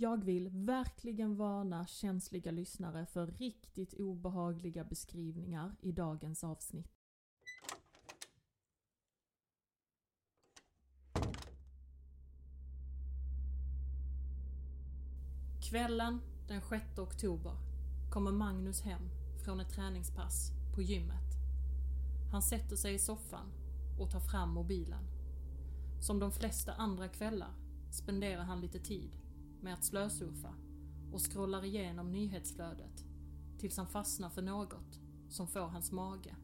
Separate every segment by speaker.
Speaker 1: Jag vill verkligen varna känsliga lyssnare för riktigt obehagliga beskrivningar i dagens avsnitt. Kvällen den 6 oktober kommer Magnus hem från ett träningspass på gymmet. Han sätter sig i soffan och tar fram mobilen. Som de flesta andra kvällar spenderar han lite tid med att slösurfa och scrollar igenom nyhetsflödet tills han fastnar för något som får hans mage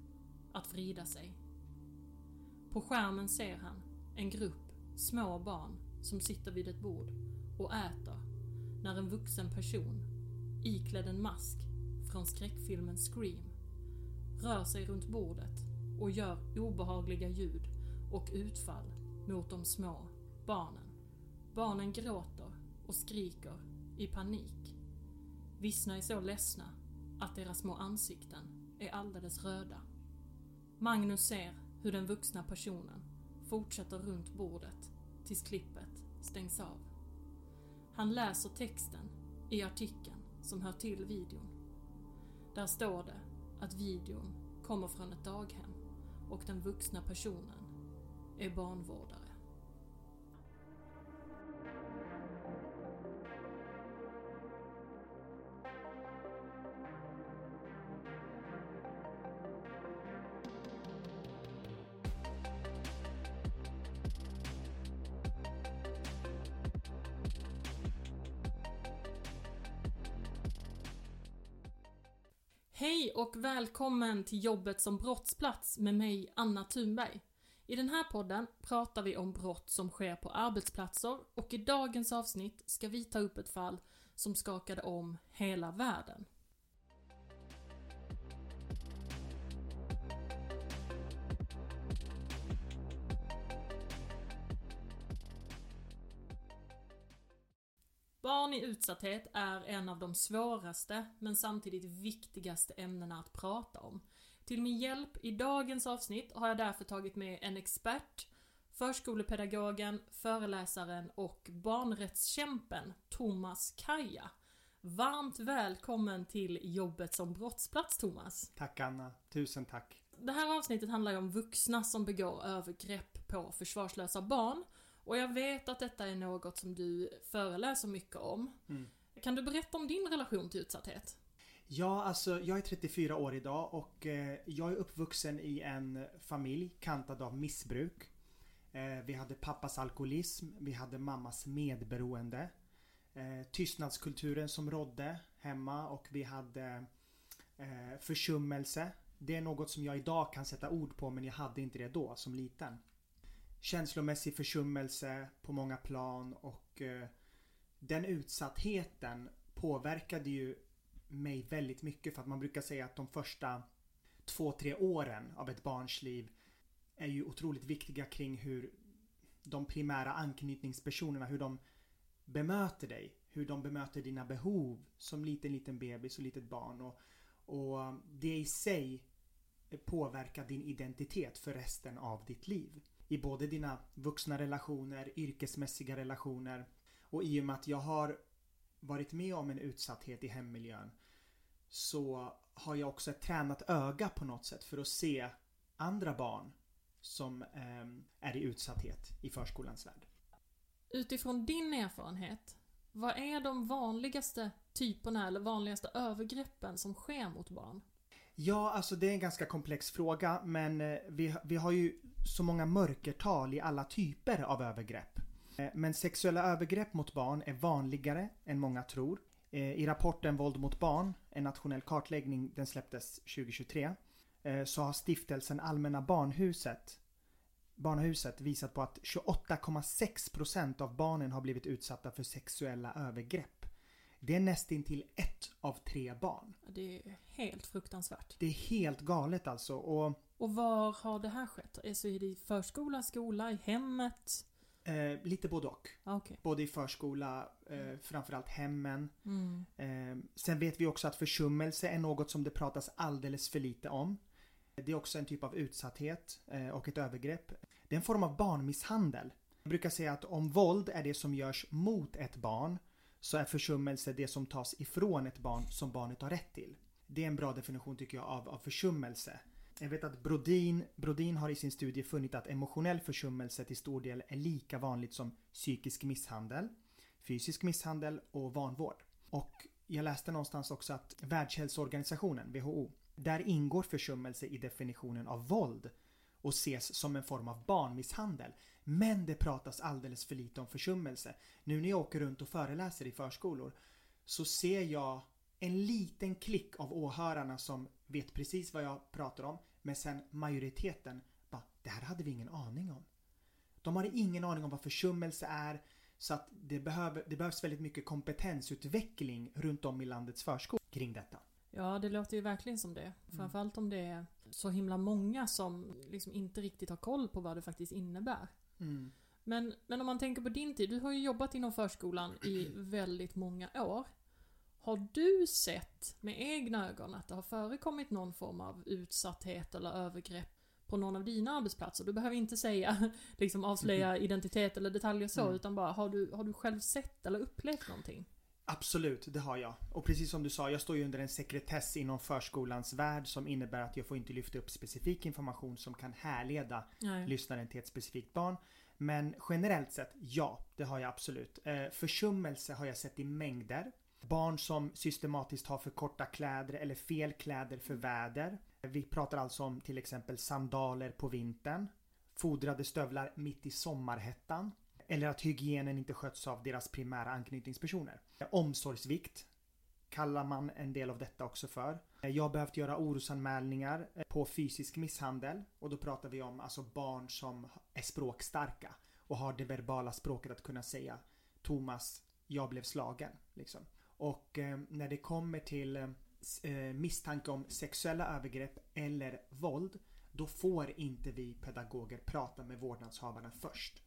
Speaker 1: att vrida sig. På skärmen ser han en grupp små barn som sitter vid ett bord och äter när en vuxen person iklädd en mask från skräckfilmen Scream rör sig runt bordet och gör obehagliga ljud och utfall mot de små barnen. Barnen gråter och skriker i panik. Vissna är så ledsna att deras små ansikten är alldeles röda. Magnus ser hur den vuxna personen fortsätter runt bordet tills klippet stängs av. Han läser texten i artikeln som hör till videon. Där står det att videon kommer från ett daghem och den vuxna personen är barnvårdare. Hej och välkommen till jobbet som brottsplats med mig, Anna Thunberg. I den här podden pratar vi om brott som sker på arbetsplatser och i dagens avsnitt ska vi ta upp ett fall som skakade om hela världen. I utsatthet är en av de svåraste men samtidigt viktigaste ämnena att prata om. Till min hjälp i dagens avsnitt har jag därför tagit med en expert, förskolepedagogen, föreläsaren och barnrättskämpen Thomas Kaja. Varmt välkommen till jobbet som brottsplats Thomas.
Speaker 2: Tack Anna, tusen tack.
Speaker 1: Det här avsnittet handlar ju om vuxna som begår övergrepp på försvarslösa barn och jag vet att detta är något som du föreläser mycket om.
Speaker 2: Mm.
Speaker 1: Kan du berätta om din relation till utsatthet?
Speaker 2: Ja, alltså jag är 34 år idag och eh, jag är uppvuxen i en familj kantad av missbruk. Eh, vi hade pappas alkoholism, vi hade mammas medberoende. Eh, tystnadskulturen som rådde hemma och vi hade eh, försummelse. Det är något som jag idag kan sätta ord på men jag hade inte det då som liten känslomässig försummelse på många plan och eh, den utsattheten påverkade ju mig väldigt mycket för att man brukar säga att de första två, tre åren av ett barns liv är ju otroligt viktiga kring hur de primära anknytningspersonerna, hur de bemöter dig. Hur de bemöter dina behov som liten, liten bebis och litet barn. Och, och det i sig påverkar din identitet för resten av ditt liv i både dina vuxna relationer, yrkesmässiga relationer och i och med att jag har varit med om en utsatthet i hemmiljön så har jag också ett tränat öga på något sätt för att se andra barn som eh, är i utsatthet i förskolans värld.
Speaker 1: Utifrån din erfarenhet, vad är de vanligaste typerna eller vanligaste övergreppen som sker mot barn?
Speaker 2: Ja, alltså det är en ganska komplex fråga men eh, vi, vi har ju så många mörkertal i alla typer av övergrepp. Eh, men sexuella övergrepp mot barn är vanligare än många tror. Eh, I rapporten Våld mot barn, en nationell kartläggning, den släpptes 2023, så har stiftelsen Allmänna Barnhuset Barnhuset visat på att 28,6% av barnen har blivit utsatta för sexuella övergrepp. Det är nästintill ett av tre barn.
Speaker 1: Det är helt fruktansvärt.
Speaker 2: Det är helt galet alltså. Och,
Speaker 1: och var har det här skett? Alltså är det i förskola, skola, i hemmet?
Speaker 2: Eh, lite både och.
Speaker 1: Okay.
Speaker 2: Både i förskola, eh, framförallt hemmen.
Speaker 1: Mm.
Speaker 2: Eh, sen vet vi också att försummelse är något som det pratas alldeles för lite om. Det är också en typ av utsatthet eh, och ett övergrepp. Det är en form av barnmisshandel. Jag brukar säga att om våld är det som görs mot ett barn så är försummelse det som tas ifrån ett barn som barnet har rätt till. Det är en bra definition tycker jag av, av försummelse. Jag vet att Brodin, Brodin har i sin studie funnit att emotionell försummelse till stor del är lika vanligt som psykisk misshandel, fysisk misshandel och vanvård. Och jag läste någonstans också att Världshälsoorganisationen, WHO, där ingår försummelse i definitionen av våld och ses som en form av barnmisshandel. Men det pratas alldeles för lite om försummelse. Nu när jag åker runt och föreläser i förskolor så ser jag en liten klick av åhörarna som vet precis vad jag pratar om. Men sen majoriteten bara, det här hade vi ingen aning om. De har ingen aning om vad försummelse är. Så att det, behöver, det behövs väldigt mycket kompetensutveckling runt om i landets förskolor kring detta.
Speaker 1: Ja, det låter ju verkligen som det. Framförallt om det är så himla många som liksom inte riktigt har koll på vad det faktiskt innebär.
Speaker 2: Mm.
Speaker 1: Men, men om man tänker på din tid, du har ju jobbat inom förskolan i väldigt många år. Har du sett med egna ögon att det har förekommit någon form av utsatthet eller övergrepp på någon av dina arbetsplatser? Du behöver inte säga, liksom avslöja identitet eller detaljer så,
Speaker 2: Mm.
Speaker 1: utan bara har du, har du själv sett eller upplevt någonting?
Speaker 2: Absolut, det har jag. Och precis som du sa, jag står ju under en sekretess inom förskolans värld som innebär att jag får inte lyfta upp specifik information som kan härleda
Speaker 1: Nej.
Speaker 2: lyssnaren till ett specifikt barn. Men generellt sett, ja, det har jag absolut. Eh, försummelse har jag sett i mängder. Barn som systematiskt har för korta kläder eller fel kläder för väder. Vi pratar alltså om till exempel sandaler på vintern. Fodrade stövlar mitt i sommarhettan. Eller att hygienen inte sköts av deras primära anknytningspersoner. Omsorgsvikt kallar man en del av detta också för. Jag har behövt göra orosanmälningar på fysisk misshandel och då pratar vi om alltså barn som är språkstarka och har det verbala språket att kunna säga Thomas, jag blev slagen. Liksom. Och eh, när det kommer till eh, eh, misstanke om sexuella övergrepp eller våld då får inte vi pedagoger prata med vårdnadshavarna först.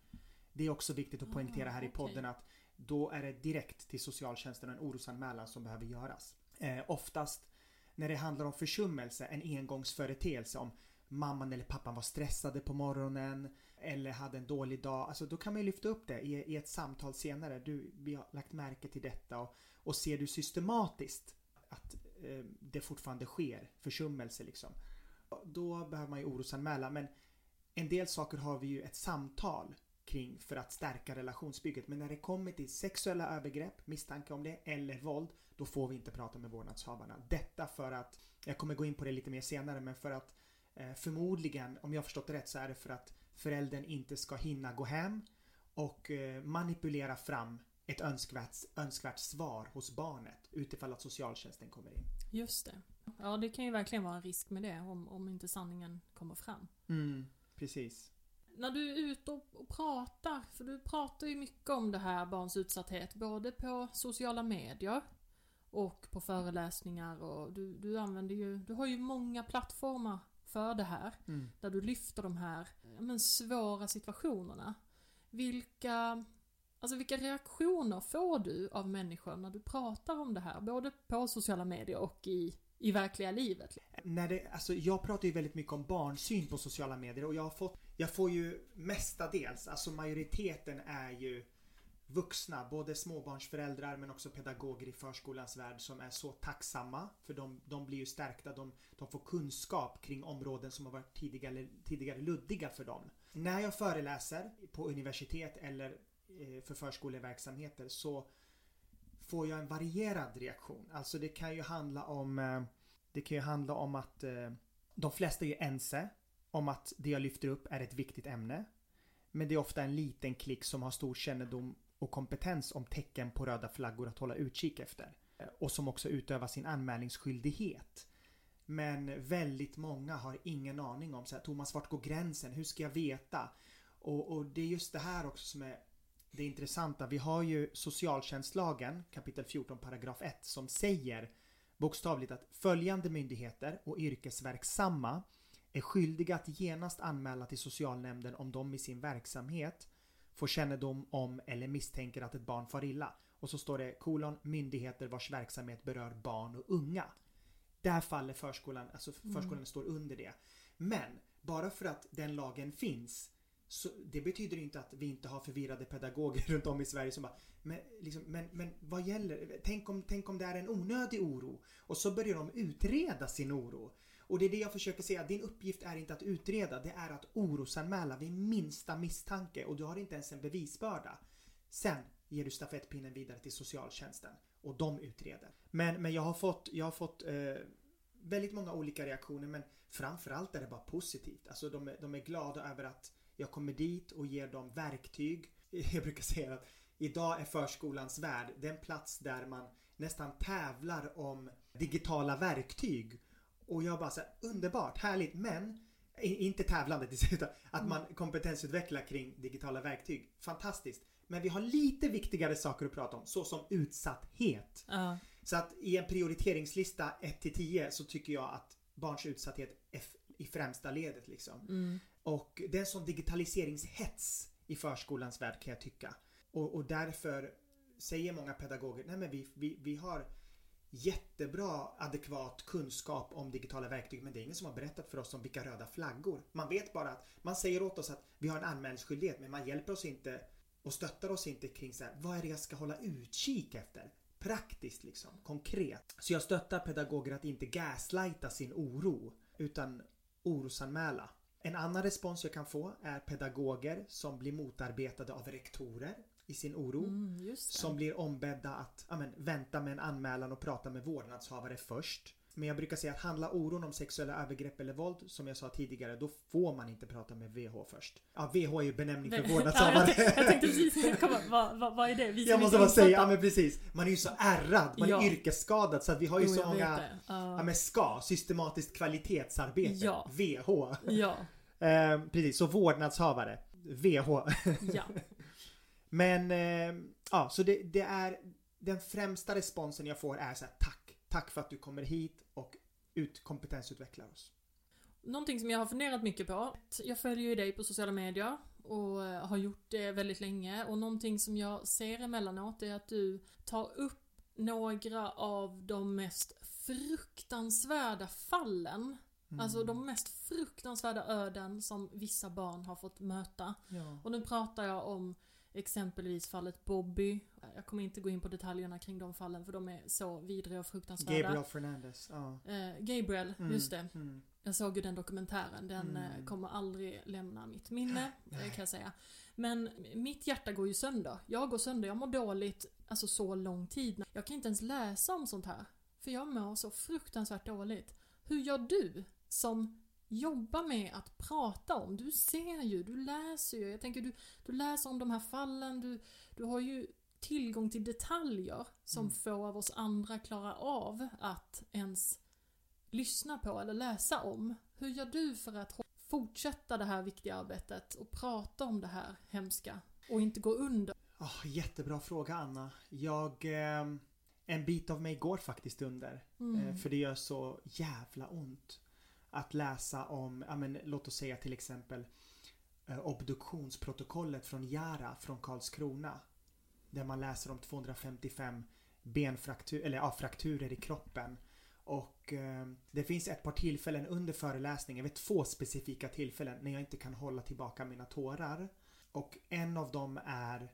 Speaker 2: Det är också viktigt att poängtera här i
Speaker 1: Ah,
Speaker 2: podden att då är det direkt till socialtjänsten en orosanmälan som behöver göras. Eh, oftast när det handlar om försummelse, en engångsföreteelse om mamman eller pappan var stressade på morgonen eller hade en dålig dag. Alltså då kan man ju lyfta upp det i, i ett samtal senare. Du, vi har lagt märke till detta och, och ser du systematiskt att eh, det fortfarande sker försummelse liksom. Då behöver man ju orosanmäla men en del saker har vi ju ett samtal kring för att stärka relationsbygget. Men när det kommer till sexuella övergrepp, misstanke om det eller våld, då får vi inte prata med vårdnadshavarna. Detta för att, jag kommer gå in på det lite mer senare, men för att eh, förmodligen, om jag har förstått det rätt, så är det för att föräldern inte ska hinna gå hem och eh, manipulera fram ett önskvärt, önskvärt svar hos barnet utifall att socialtjänsten kommer in.
Speaker 1: Just det. Ja, det kan ju verkligen vara en risk med det om, om inte sanningen kommer fram.
Speaker 2: Mm, precis.
Speaker 1: När du är ute och, och pratar, för du pratar ju mycket om det här barns utsatthet, både på sociala medier och på föreläsningar och du, du använder ju, du har ju många plattformar för det här.
Speaker 2: Mm.
Speaker 1: Där du lyfter de här men, svåra situationerna. Vilka, alltså vilka reaktioner får du av människor när du pratar om det här? Både på sociala medier och i, i verkliga livet.
Speaker 2: När det, alltså jag pratar ju väldigt mycket om barnsyn på sociala medier och jag har fått Jag får ju mestadels, alltså majoriteten är ju vuxna, både småbarnsföräldrar men också pedagoger i förskolans värld som är så tacksamma för de, de blir ju stärkta, de, de får kunskap kring områden som har varit tidigare, tidigare luddiga för dem. När jag föreläser på universitet eller eh, för förskoleverksamheter så får jag en varierad reaktion. Alltså det kan ju handla om eh, Det kan ju handla om att eh, de flesta är ju ense om att det jag lyfter upp är ett viktigt ämne. Men det är ofta en liten klick som har stor kännedom och kompetens om tecken på röda flaggor att hålla utkik efter. Och som också utövar sin anmälningsskyldighet. Men väldigt många har ingen aning om så här, Thomas vart går gränsen? Hur ska jag veta? Och, och det är just det här också som är det intressanta. Vi har ju socialtjänstlagen kapitel 14 paragraf 1 som säger bokstavligt att följande myndigheter och yrkesverksamma är skyldiga att genast anmäla till socialnämnden om de i sin verksamhet får kännedom om eller misstänker att ett barn far illa. Och så står det kolon myndigheter vars verksamhet berör barn och unga. Där faller förskolan, alltså förskolan står under det. Men bara för att den lagen finns Så det betyder inte att vi inte har förvirrade pedagoger runt om i Sverige som bara men, liksom, men, men vad gäller? Tänk om, tänk om det är en onödig oro? Och så börjar de utreda sin oro. Och det är det jag försöker säga, din uppgift är inte att utreda, det är att orosanmäla vid minsta misstanke och du har inte ens en bevisbörda. Sen ger du stafettpinnen vidare till socialtjänsten och de utreder. Men, men jag har fått, jag har fått eh, väldigt många olika reaktioner men framförallt är det bara positivt. Alltså de, de är glada över att jag kommer dit och ger dem verktyg. Jag brukar säga att idag är förskolans värld den plats där man nästan tävlar om digitala verktyg. Och jag bara så här, underbart, härligt men inte tävlande utan att man kompetensutvecklar kring digitala verktyg. Fantastiskt. Men vi har lite viktigare saker att prata om såsom utsatthet.
Speaker 1: Ja.
Speaker 2: Så att i en prioriteringslista 1 till 10 så tycker jag att barns utsatthet är i främsta ledet liksom.
Speaker 1: Mm.
Speaker 2: Och det är en sån digitaliseringshets i förskolans värld kan jag tycka. Och, och därför säger många pedagoger, nej men vi, vi, vi har jättebra adekvat kunskap om digitala verktyg men det är ingen som har berättat för oss om vilka röda flaggor. Man vet bara att man säger åt oss att vi har en anmälningsskyldighet men man hjälper oss inte och stöttar oss inte kring så här, vad är det jag ska hålla utkik efter? Praktiskt liksom, konkret. Så jag stöttar pedagoger att inte gaslighta sin oro utan orosanmäla. En annan respons jag kan få är pedagoger som blir motarbetade av rektorer i sin oro.
Speaker 1: Mm.
Speaker 2: Som blir ombedda att ja, men, vänta med en anmälan och prata med vårdnadshavare först. Men jag brukar säga att handlar oron om sexuella övergrepp eller våld, som jag sa tidigare, då får man inte prata med VH först. Ja, VH är ju benämning för vårdnadshavare.
Speaker 1: jag, tänkte, jag tänkte precis komma, vad, vad, vad är det? Vi
Speaker 2: Jag måste bara säga, ja men precis. Man är ju så ärrad, man
Speaker 1: Ja.
Speaker 2: är yrkesskadad så att vi har ju
Speaker 1: Jo,
Speaker 2: så många,
Speaker 1: det. Ja.
Speaker 2: men ska, systematiskt kvalitetsarbete.
Speaker 1: Ja.
Speaker 2: VH.
Speaker 1: Ja,
Speaker 2: Eh, precis, så vårdnadshavare. VH.
Speaker 1: ja.
Speaker 2: Men eh, ja, så det, det är den främsta responsen jag får är så här, tack. Tack för att du kommer hit och ut, kompetensutvecklar oss.
Speaker 1: Någonting som jag har funderat mycket på. Jag följer ju dig på sociala medier och eh, har gjort det väldigt länge och någonting som jag ser emellanåt är att du tar upp några av de mest fruktansvärda fallen.
Speaker 2: Mm.
Speaker 1: Alltså de mest fruktansvärda öden som vissa barn har fått möta.
Speaker 2: Ja.
Speaker 1: Och nu pratar jag om exempelvis fallet Bobby. Jag kommer inte gå in på detaljerna kring de fallen för de är så vidriga och fruktansvärda.
Speaker 2: Gabriel Fernandez. Ja.
Speaker 1: Eh, Gabriel,
Speaker 2: Mm,
Speaker 1: just det.
Speaker 2: Mm.
Speaker 1: Jag såg ju den dokumentären, den
Speaker 2: Mm.
Speaker 1: eh, kommer aldrig lämna mitt minne, eh, kan jag säga. Men mitt hjärta går ju sönder. Jag går sönder, jag mår dåligt, alltså så lång tid. Jag kan inte ens läsa om sånt här. För jag mår så fruktansvärt dåligt. Hur gör du som jobbar med att prata om? Du ser ju, du läser ju. Jag tänker du, du läser om de här fallen, du, du har ju tillgång till detaljer som
Speaker 2: Mm.
Speaker 1: få av oss andra klarar av att ens lyssna på eller läsa om. Hur gör du för att fortsätta det här viktiga arbetet och prata om det här hemska och inte gå under?
Speaker 2: Åh, jättebra fråga Anna. Jag... Eh, en bit av mig går faktiskt under.
Speaker 1: Mm.
Speaker 2: Eh, för det gör så jävla ont. Att läsa om, ja men låt oss säga till exempel eh, obduktionsprotokollet från Jara från Karlskrona. Där man läser om 255 benfrakturer, eller ja, frakturer i kroppen. Och eh, det finns ett par tillfällen under föreläsningen, vid vet två specifika tillfällen när jag inte kan hålla tillbaka mina tårar. Och en av dem är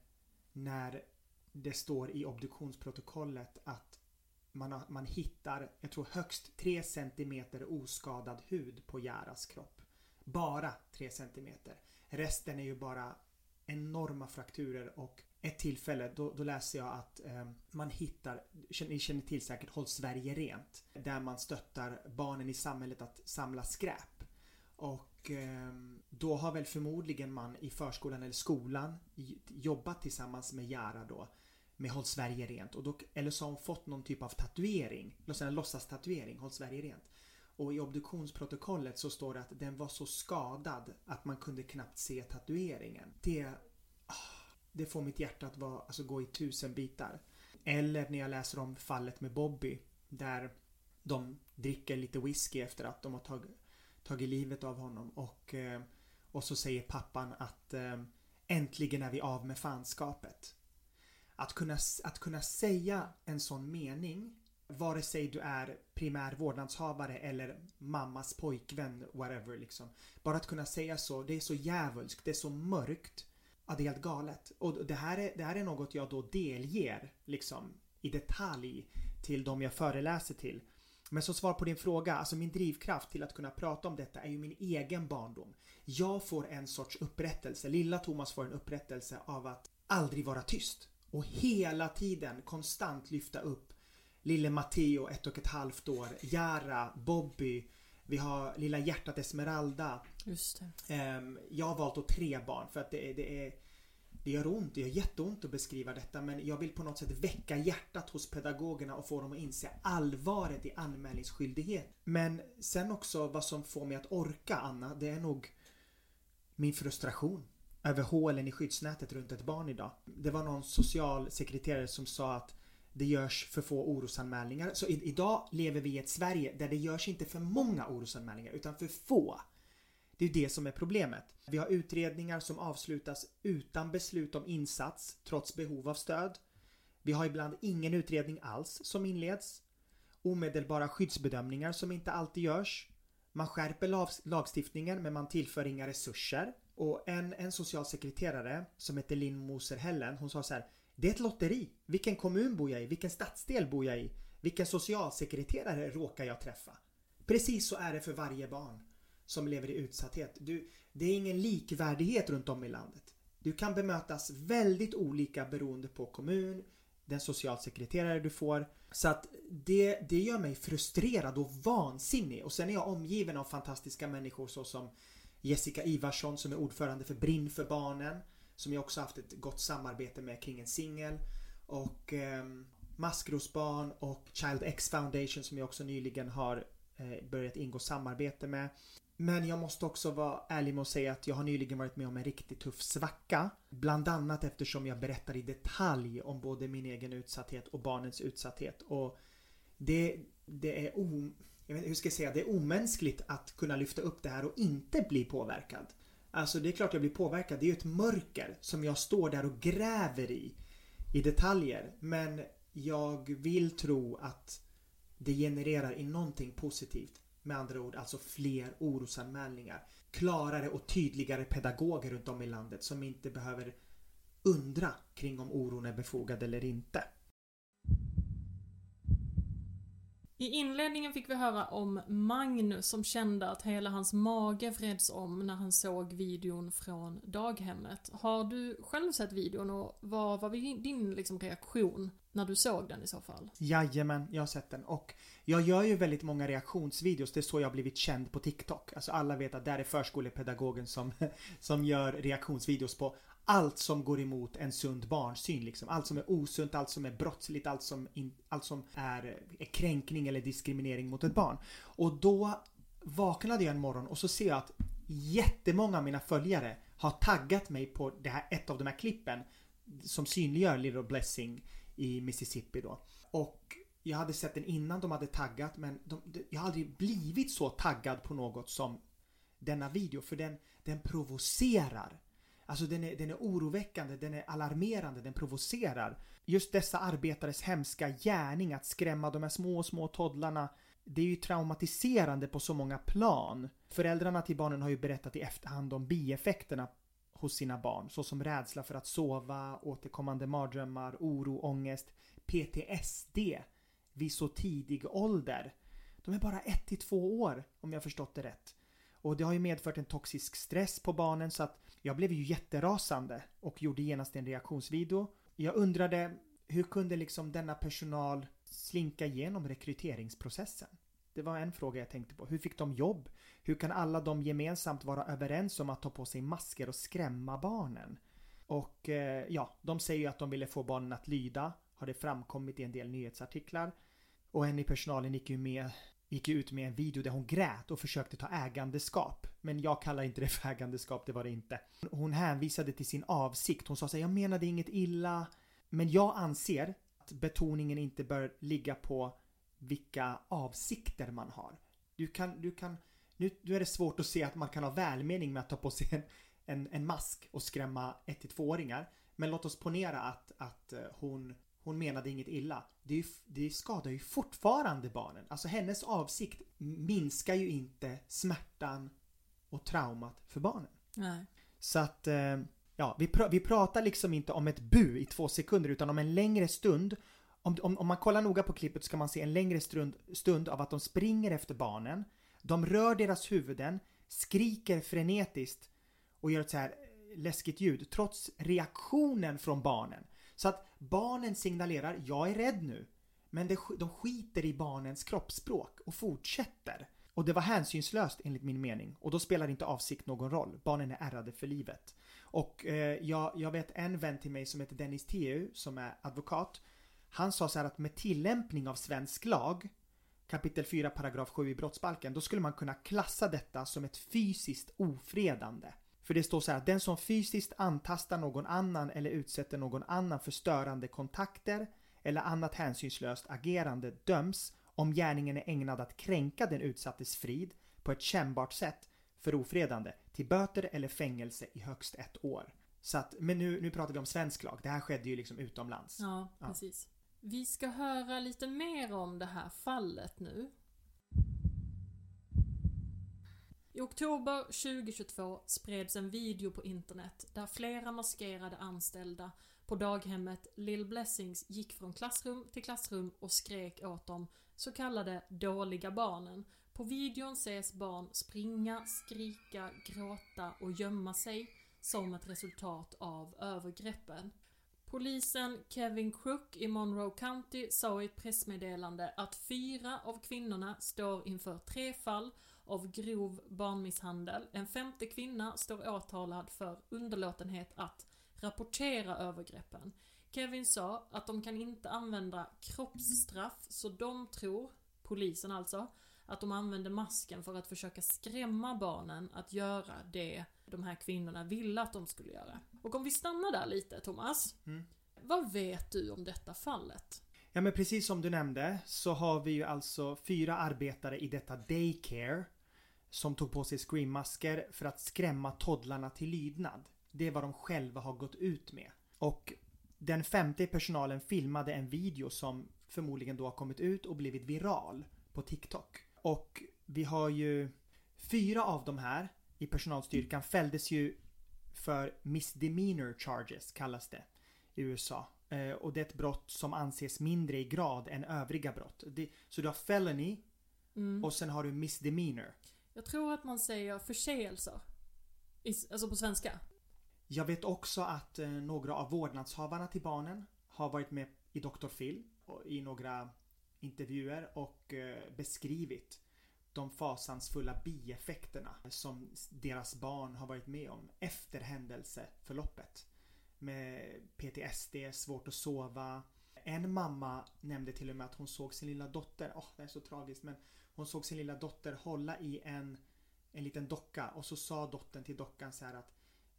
Speaker 2: när det står i obduktionsprotokollet att man, har, man hittar, jag tror högst 3 cm oskadad hud på Jaras kropp. Bara 3 cm. Resten är ju bara enorma frakturer och ett tillfälle då, då läser jag att eh, man hittar, ni känner till säkert Håll Sverige Rent. Där man stöttar barnen i samhället att samla skräp. Och eh, då har väl förmodligen man i förskolan eller skolan jobbat tillsammans med Jara då med Håll Sverige Rent. Och då, eller så har hon fått någon typ av tatuering, låt låtsas tatuering. Håll Sverige Rent. Och i obduktionsprotokollet så står det att den var så skadad att man kunde knappt se tatueringen. Det, ah, det får mitt hjärta att vara, alltså gå i tusen bitar. Eller när jag läser om fallet med Bobby där de dricker lite whisky efter att de har tagit, tagit livet av honom och, eh, och så säger pappan att eh, äntligen är vi av med fanskapet. Att kunna, att kunna säga en sån mening Vare sig du är primär vårdnadshavare eller mammas pojkvän, whatever liksom. Bara att kunna säga så, det är så djävulskt, det är så mörkt. Ja, det är helt galet. Och det här är, det här är något jag då delger liksom i detalj till de jag föreläser till. Men som svar på din fråga, alltså min drivkraft till att kunna prata om detta är ju min egen barndom. Jag får en sorts upprättelse, lilla Thomas får en upprättelse av att aldrig vara tyst. Och hela tiden konstant lyfta upp lille Matteo, ett och ett halvt år, Jara, Bobby, vi har lilla hjärtat Esmeralda.
Speaker 1: Just
Speaker 2: det. Ehm, jag har valt då tre barn för att det, det är det gör ont, det gör jätteont att beskriva detta men jag vill på något sätt väcka hjärtat hos pedagogerna och få dem att inse allvaret i anmälningsskyldighet. Men sen också vad som får mig att orka Anna, det är nog min frustration över hålen i skyddsnätet runt ett barn idag. Det var någon socialsekreterare som sa att det görs för få orosanmälningar. Så i, idag lever vi i ett Sverige där det görs inte för många orosanmälningar utan för få. Det är det som är problemet. Vi har utredningar som avslutas utan beslut om insats trots behov av stöd. Vi har ibland ingen utredning alls som inleds. Omedelbara skyddsbedömningar som inte alltid görs. Man skärper lagstiftningen men man tillför inga resurser. Och en, en socialsekreterare som heter Linn Moser Hellen, hon sa så här. Det är ett lotteri. Vilken kommun bor jag i? Vilken stadsdel bor jag i? Vilken socialsekreterare råkar jag träffa? Precis så är det för varje barn som lever i utsatthet. Du, det är ingen likvärdighet runt om i landet. Du kan bemötas väldigt olika beroende på kommun, den socialsekreterare du får. Så att det, det gör mig frustrerad och vansinnig. Och sen är jag omgiven av fantastiska människor såsom Jessica Ivarsson som är ordförande för Brinn för barnen. Som jag också haft ett gott samarbete med kring en singel. Och eh, Maskrosbarn och Child X Foundation som jag också nyligen har eh, börjat ingå samarbete med. Men jag måste också vara ärlig med att säga att jag har nyligen varit med om en riktigt tuff svacka. Bland annat eftersom jag berättar i detalj om både min egen utsatthet och barnens utsatthet. Och det, det är o, jag vet, hur ska jag säga, det är omänskligt att kunna lyfta upp det här och inte bli påverkad. Alltså det är klart jag blir påverkad. Det är ju ett mörker som jag står där och gräver i. I detaljer. Men jag vill tro att det genererar i någonting positivt. Med andra ord alltså fler orosanmälningar. Klarare och tydligare pedagoger runt om i landet som inte behöver undra kring om oron är befogad eller inte.
Speaker 1: I inledningen fick vi höra om Magnus som kände att hela hans mage vreds om när han såg videon från daghemmet. Har du själv sett videon och vad var din liksom, reaktion när du såg den i så fall?
Speaker 2: Jajamän, jag har sett den och jag gör ju väldigt många reaktionsvideos, det är så jag har blivit känd på TikTok. Alltså alla vet att där är förskolepedagogen som, som gör reaktionsvideos på allt som går emot en sund barnsyn liksom. Allt som är osunt, allt som är brottsligt, allt som, in, allt som är, är kränkning eller diskriminering mot ett barn. Och då vaknade jag en morgon och så ser jag att jättemånga av mina följare har taggat mig på det här, ett av de här klippen som synliggör Little Blessing i Mississippi då. Och jag hade sett den innan de hade taggat men de, de, jag har aldrig blivit så taggad på något som denna video för den, den provocerar. Alltså den är, den är oroväckande, den är alarmerande, den provocerar. Just dessa arbetares hemska gärning att skrämma de här små, små toddlarna det är ju traumatiserande på så många plan. Föräldrarna till barnen har ju berättat i efterhand om bieffekterna hos sina barn, såsom rädsla för att sova, återkommande mardrömmar, oro, ångest, PTSD vid så tidig ålder. De är bara 1 till 2 år om jag förstått det rätt. Och det har ju medfört en toxisk stress på barnen så att jag blev ju jätterasande och gjorde genast en reaktionsvideo. Jag undrade hur kunde liksom denna personal slinka igenom rekryteringsprocessen? Det var en fråga jag tänkte på. Hur fick de jobb? Hur kan alla de gemensamt vara överens om att ta på sig masker och skrämma barnen? Och eh, ja, de säger ju att de ville få barnen att lyda. Har det framkommit i en del nyhetsartiklar. Och en i personalen gick ju med gick ut med en video där hon grät och försökte ta ägandeskap. Men jag kallar inte det för ägandeskap, det var det inte. Hon hänvisade till sin avsikt. Hon sa så här, jag menade inget illa. Men jag anser att betoningen inte bör ligga på vilka avsikter man har. Du kan, du kan, nu, nu är det svårt att se att man kan ha välmening med att ta på sig en, en, en mask och skrämma 1-2-åringar. Men låt oss ponera att, att eh, hon, hon menade inget illa. Det, det skadar ju fortfarande barnen. Alltså hennes avsikt minskar ju inte smärtan och traumat för barnen.
Speaker 1: Nej.
Speaker 2: Så att, eh, ja, vi, pr vi pratar liksom inte om ett bu i två sekunder utan om en längre stund. Om, om, om man kollar noga på klippet så kan man se en längre stund, stund av att de springer efter barnen. De rör deras huvuden, skriker frenetiskt och gör ett så här läskigt ljud trots reaktionen från barnen. Så att barnen signalerar jag är rädd nu. Men de skiter i barnens kroppsspråk och fortsätter. Och det var hänsynslöst enligt min mening. Och då spelar inte avsikt någon roll. Barnen är ärrade för livet. Och eh, jag, jag vet en vän till mig som heter Dennis Teu som är advokat. Han sa så här att med tillämpning av svensk lag kapitel 4 paragraf 7 i brottsbalken då skulle man kunna klassa detta som ett fysiskt ofredande. För det står så här att den som fysiskt antastar någon annan eller utsätter någon annan för störande kontakter eller annat hänsynslöst agerande döms om gärningen är ägnad att kränka den utsattes frid på ett kännbart sätt för ofredande till böter eller fängelse i högst ett år. Så att, men nu, nu pratar vi om svensk lag. Det här skedde ju liksom utomlands.
Speaker 1: Ja, precis. Ja. Vi ska höra lite mer om det här fallet nu. I oktober 2022 spreds en video på internet där flera maskerade anställda på daghemmet Lill Blessings gick från klassrum till klassrum och skrek åt de så kallade dåliga barnen. På videon ses barn springa, skrika, gråta och gömma sig som ett resultat av övergreppen. Polisen Kevin Crook i Monroe County sa i ett pressmeddelande att fyra av kvinnorna står inför tre fall av grov barnmisshandel. En femte kvinna står åtalad för underlåtenhet att rapportera övergreppen. Kevin sa att de kan inte använda kroppsstraff så de tror, polisen alltså, att de använde masken för att försöka skrämma barnen att göra det de här kvinnorna ville att de skulle göra. Och om vi stannar där lite Thomas. Mm. Vad vet du om detta fallet?
Speaker 2: Ja men precis som du nämnde så har vi ju alltså fyra arbetare i detta daycare som tog på sig screammasker för att skrämma toddlarna till lydnad. Det är vad de själva har gått ut med. Och den femte personalen filmade en video som förmodligen då har kommit ut och blivit viral på TikTok. Och vi har ju fyra av de här i personalstyrkan fälldes ju för misdemeanor charges kallas det i USA. Eh, och det är ett brott som anses mindre i grad än övriga brott. Så du har felony mm. och sen har du misdemeanor.
Speaker 1: Jag tror att man säger förseelser. Alltså på svenska.
Speaker 2: Jag vet också att eh, några av vårdnadshavarna till barnen har varit med i Dr. Phil i några intervjuer och eh, beskrivit de fasansfulla bieffekterna som deras barn har varit med om efter händelseförloppet. Med PTSD, svårt att sova. En mamma nämnde till och med att hon såg sin lilla dotter, åh oh, det är så tragiskt men hon såg sin lilla dotter hålla i en, en liten docka och så sa dottern till dockan så här att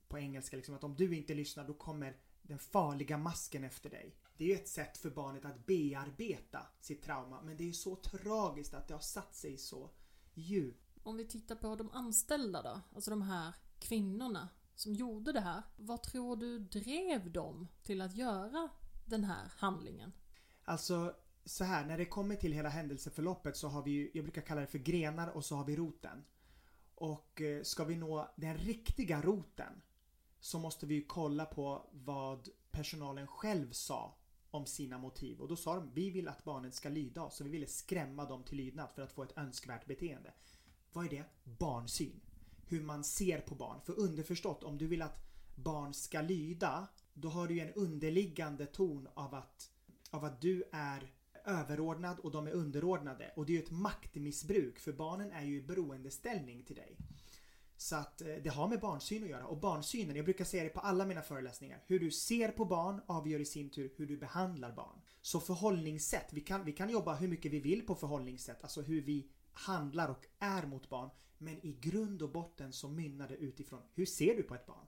Speaker 2: på engelska liksom att om du inte lyssnar då kommer den farliga masken efter dig. Det är ju ett sätt för barnet att bearbeta sitt trauma men det är så tragiskt att det har satt sig så djupt.
Speaker 1: Om vi tittar på de anställda då, alltså de här kvinnorna som gjorde det här. Vad tror du drev dem till att göra den här handlingen?
Speaker 2: Alltså så här, när det kommer till hela händelseförloppet så har vi ju, jag brukar kalla det för grenar och så har vi roten. Och eh, ska vi nå den riktiga roten så måste vi ju kolla på vad personalen själv sa om sina motiv. Och då sa de vi vill att barnen ska lyda oss. Så vi ville skrämma dem till lydnad för att få ett önskvärt beteende. Vad är det? Barnsyn. Hur man ser på barn. För underförstått, om du vill att barn ska lyda, då har du ju en underliggande ton av att, av att du är överordnad och de är underordnade. Och det är ju ett maktmissbruk för barnen är ju i beroendeställning till dig. Så att eh, det har med barnsyn att göra och barnsynen, jag brukar säga det på alla mina föreläsningar. Hur du ser på barn avgör i sin tur hur du behandlar barn. Så förhållningssätt, vi kan, vi kan jobba hur mycket vi vill på förhållningssätt, alltså hur vi handlar och är mot barn. Men i grund och botten så mynnar det utifrån hur ser du på ett barn?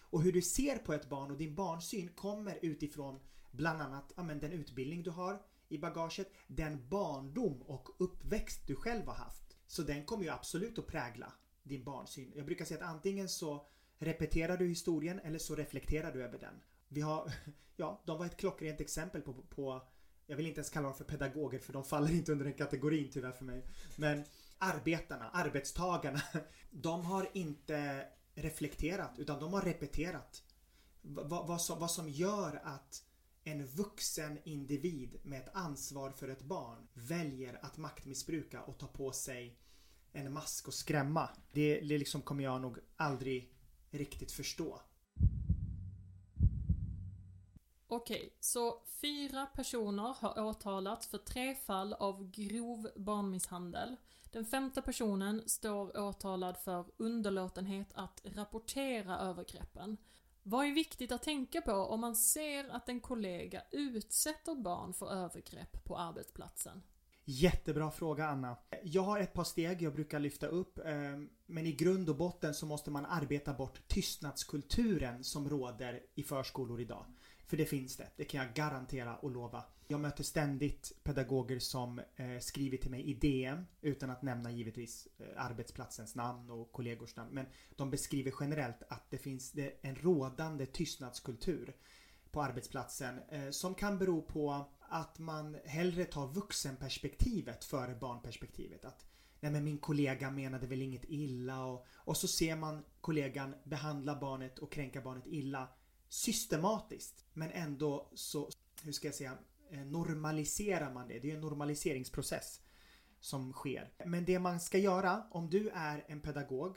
Speaker 2: Och hur du ser på ett barn och din barnsyn kommer utifrån bland annat ja, men den utbildning du har i bagaget, den barndom och uppväxt du själv har haft. Så den kommer ju absolut att prägla din barnsyn. Jag brukar säga att antingen så repeterar du historien eller så reflekterar du över den. Vi har, ja, de var ett klockrent exempel på, på jag vill inte ens kalla dem för pedagoger för de faller inte under den kategorin tyvärr för mig. Men arbetarna, arbetstagarna, de har inte reflekterat utan de har repeterat. Vad, vad, som, vad som gör att en vuxen individ med ett ansvar för ett barn väljer att maktmissbruka och ta på sig en mask och skrämma. Det, det liksom kommer jag nog aldrig riktigt förstå.
Speaker 1: Okej, så fyra personer har åtalats för tre fall av grov barnmisshandel. Den femte personen står åtalad för underlåtenhet att rapportera övergreppen. Vad är viktigt att tänka på om man ser att en kollega utsätter barn för övergrepp på arbetsplatsen?
Speaker 2: Jättebra fråga Anna. Jag har ett par steg jag brukar lyfta upp. Ehm, men i grund och botten så måste man arbeta bort tystnadskulturen som råder i förskolor idag. För det finns det, det kan jag garantera och lova. Jag möter ständigt pedagoger som eh, skriver till mig i DM utan att nämna givetvis eh, arbetsplatsens namn och kollegors namn. Men de beskriver generellt att det finns det, en rådande tystnadskultur på arbetsplatsen eh, som kan bero på att man hellre tar vuxenperspektivet före barnperspektivet. Att nej men min kollega menade väl inget illa och, och så ser man kollegan behandla barnet och kränka barnet illa systematiskt. Men ändå så, hur ska jag säga, eh, normaliserar man det. Det är en normaliseringsprocess som sker. Men det man ska göra om du är en pedagog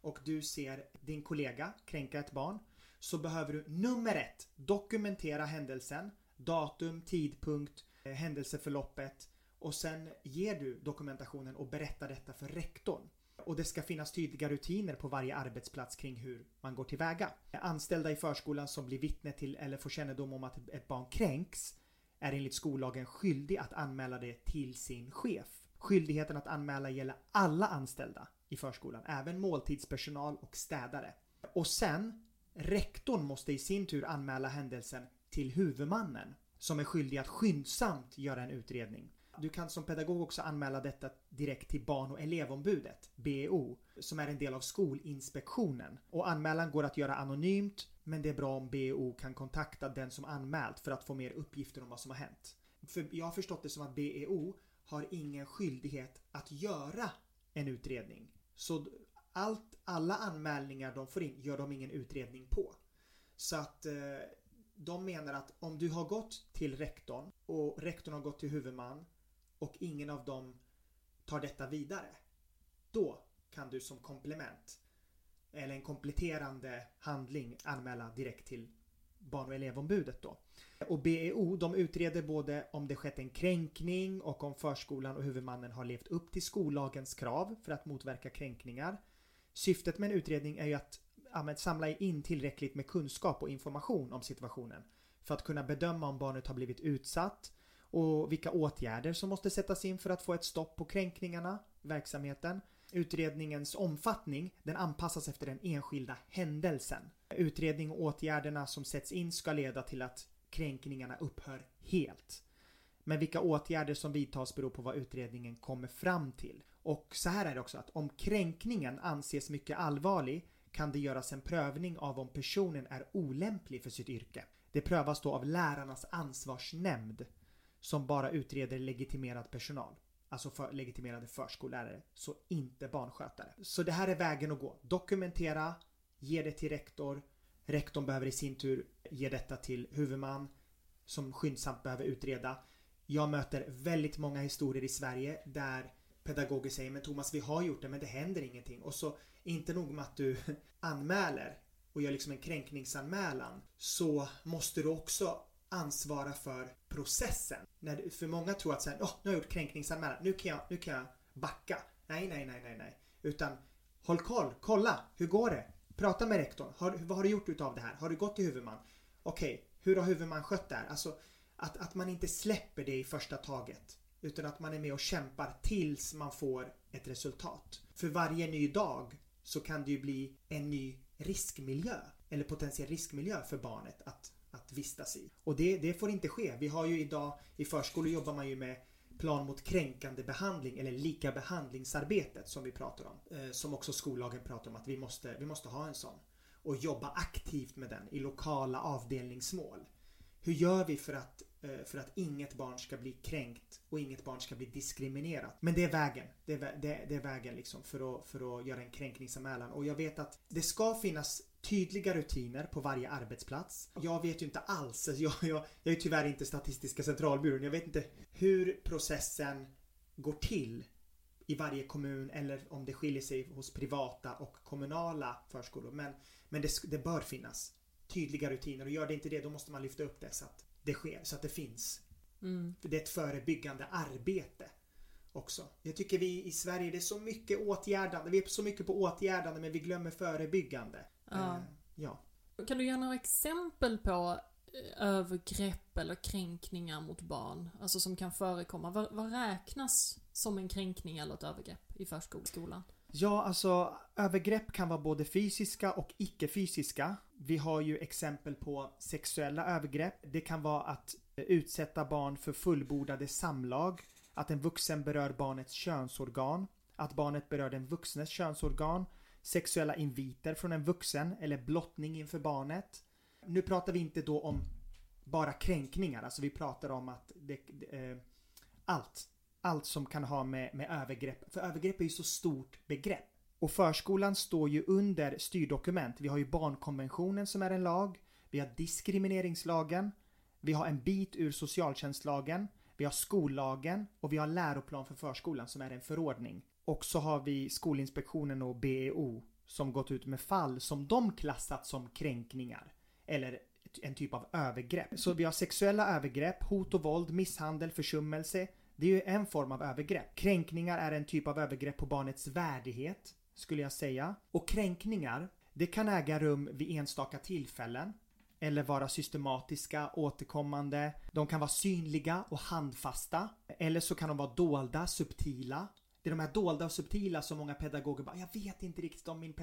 Speaker 2: och du ser din kollega kränka ett barn så behöver du nummer ett dokumentera händelsen, datum, tidpunkt, eh, händelseförloppet och sen ger du dokumentationen och berättar detta för rektorn. Och det ska finnas tydliga rutiner på varje arbetsplats kring hur man går tillväga. Anställda i förskolan som blir vittne till eller får kännedom om att ett barn kränks är enligt skollagen skyldig att anmäla det till sin chef. Skyldigheten att anmäla gäller alla anställda i förskolan, även måltidspersonal och städare. Och sen, rektorn måste i sin tur anmäla händelsen till huvudmannen som är skyldig att skyndsamt göra en utredning. Du kan som pedagog också anmäla detta direkt till Barn och elevombudet, BEO, som är en del av Skolinspektionen. Och anmälan går att göra anonymt, men det är bra om BEO kan kontakta den som anmält för att få mer uppgifter om vad som har hänt. För jag har förstått det som att BEO har ingen skyldighet att göra en utredning. Så allt, alla anmälningar de får in gör de ingen utredning på. Så att eh, de menar att om du har gått till rektorn och rektorn har gått till huvudman och ingen av dem tar detta vidare. Då kan du som komplement eller en kompletterande handling anmäla direkt till Barn och elevombudet då. Och BEO de utreder både om det skett en kränkning och om förskolan och huvudmannen har levt upp till skollagens krav för att motverka kränkningar. Syftet med en utredning är ju att ja, samla in tillräckligt med kunskap och information om situationen för att kunna bedöma om barnet har blivit utsatt och vilka åtgärder som måste sättas in för att få ett stopp på kränkningarna, verksamheten. Utredningens omfattning den anpassas efter den enskilda händelsen. Utredning och åtgärderna som sätts in ska leda till att kränkningarna upphör helt. Men vilka åtgärder som vidtas beror på vad utredningen kommer fram till. Och så här är det också att om kränkningen anses mycket allvarlig kan det göras en prövning av om personen är olämplig för sitt yrke. Det prövas då av lärarnas ansvarsnämnd som bara utreder legitimerad personal. Alltså för legitimerade förskollärare, så inte barnskötare. Så det här är vägen att gå. Dokumentera, ge det till rektor. Rektorn behöver i sin tur ge detta till huvudman som skyndsamt behöver utreda. Jag möter väldigt många historier i Sverige där pedagoger säger men Thomas vi har gjort det men det händer ingenting. Och så inte nog med att du anmäler och gör liksom en kränkningsanmälan så måste du också ansvara för processen. När, för många tror att så här, oh, nu har jag gjort kränkningsanmälan, nu kan jag, nu kan jag backa. Nej, nej, nej, nej, nej. Utan håll koll, kolla, hur går det? Prata med rektorn. Har, vad har du gjort utav det här? Har du gått till huvudman? Okej, okay, hur har huvudman skött det här? Alltså att, att man inte släpper det i första taget. Utan att man är med och kämpar tills man får ett resultat. För varje ny dag så kan det ju bli en ny riskmiljö. Eller potentiell riskmiljö för barnet att att vistas i. Och det, det får inte ske. Vi har ju idag i förskolor jobbar man ju med plan mot kränkande behandling eller lika behandlingsarbetet som vi pratar om. Eh, som också skollagen pratar om att vi måste, vi måste ha en sån. och jobba aktivt med den i lokala avdelningsmål. Hur gör vi för att, eh, för att inget barn ska bli kränkt och inget barn ska bli diskriminerat? Men det är vägen. Det är, det, det är vägen liksom för att, för att göra en kränkningsanmälan. Och jag vet att det ska finnas tydliga rutiner på varje arbetsplats. Jag vet ju inte alls, alltså jag, jag, jag är tyvärr inte Statistiska centralbyrån. Jag vet inte hur processen går till i varje kommun eller om det skiljer sig hos privata och kommunala förskolor. Men, men det, det bör finnas tydliga rutiner och gör det inte det då måste man lyfta upp det så att det sker, så att det finns.
Speaker 1: Mm.
Speaker 2: För det är ett förebyggande arbete också. Jag tycker vi i Sverige, det är så mycket åtgärdande. Vi är så mycket på åtgärdande men vi glömmer förebyggande.
Speaker 1: Ja.
Speaker 2: Eh, ja.
Speaker 1: Kan du ge några exempel på eh, övergrepp eller kränkningar mot barn? Alltså som kan förekomma. Vad, vad räknas som en kränkning eller ett övergrepp i förskolan?
Speaker 2: Ja, alltså övergrepp kan vara både fysiska och icke-fysiska. Vi har ju exempel på sexuella övergrepp. Det kan vara att eh, utsätta barn för fullbordade samlag. Att en vuxen berör barnets könsorgan. Att barnet berör den vuxnes könsorgan. Sexuella inviter från en vuxen eller blottning inför barnet. Nu pratar vi inte då om bara kränkningar, alltså vi pratar om att det, eh, allt allt som kan ha med, med övergrepp, för övergrepp är ju så stort begrepp. Och förskolan står ju under styrdokument. Vi har ju barnkonventionen som är en lag. Vi har diskrimineringslagen. Vi har en bit ur socialtjänstlagen. Vi har skollagen och vi har läroplan för förskolan som är en förordning. Och så har vi Skolinspektionen och BEO som gått ut med fall som de klassat som kränkningar. Eller en typ av övergrepp. Så vi har sexuella övergrepp, hot och våld, misshandel, försummelse, det är ju en form av övergrepp. Kränkningar är en typ av övergrepp på barnets värdighet, skulle jag säga. Och kränkningar, det kan äga rum vid enstaka tillfällen. Eller vara systematiska, återkommande. De kan vara synliga och handfasta. Eller så kan de vara dolda, subtila. Det är de här dolda och subtila som många pedagoger bara, jag vet inte riktigt om min,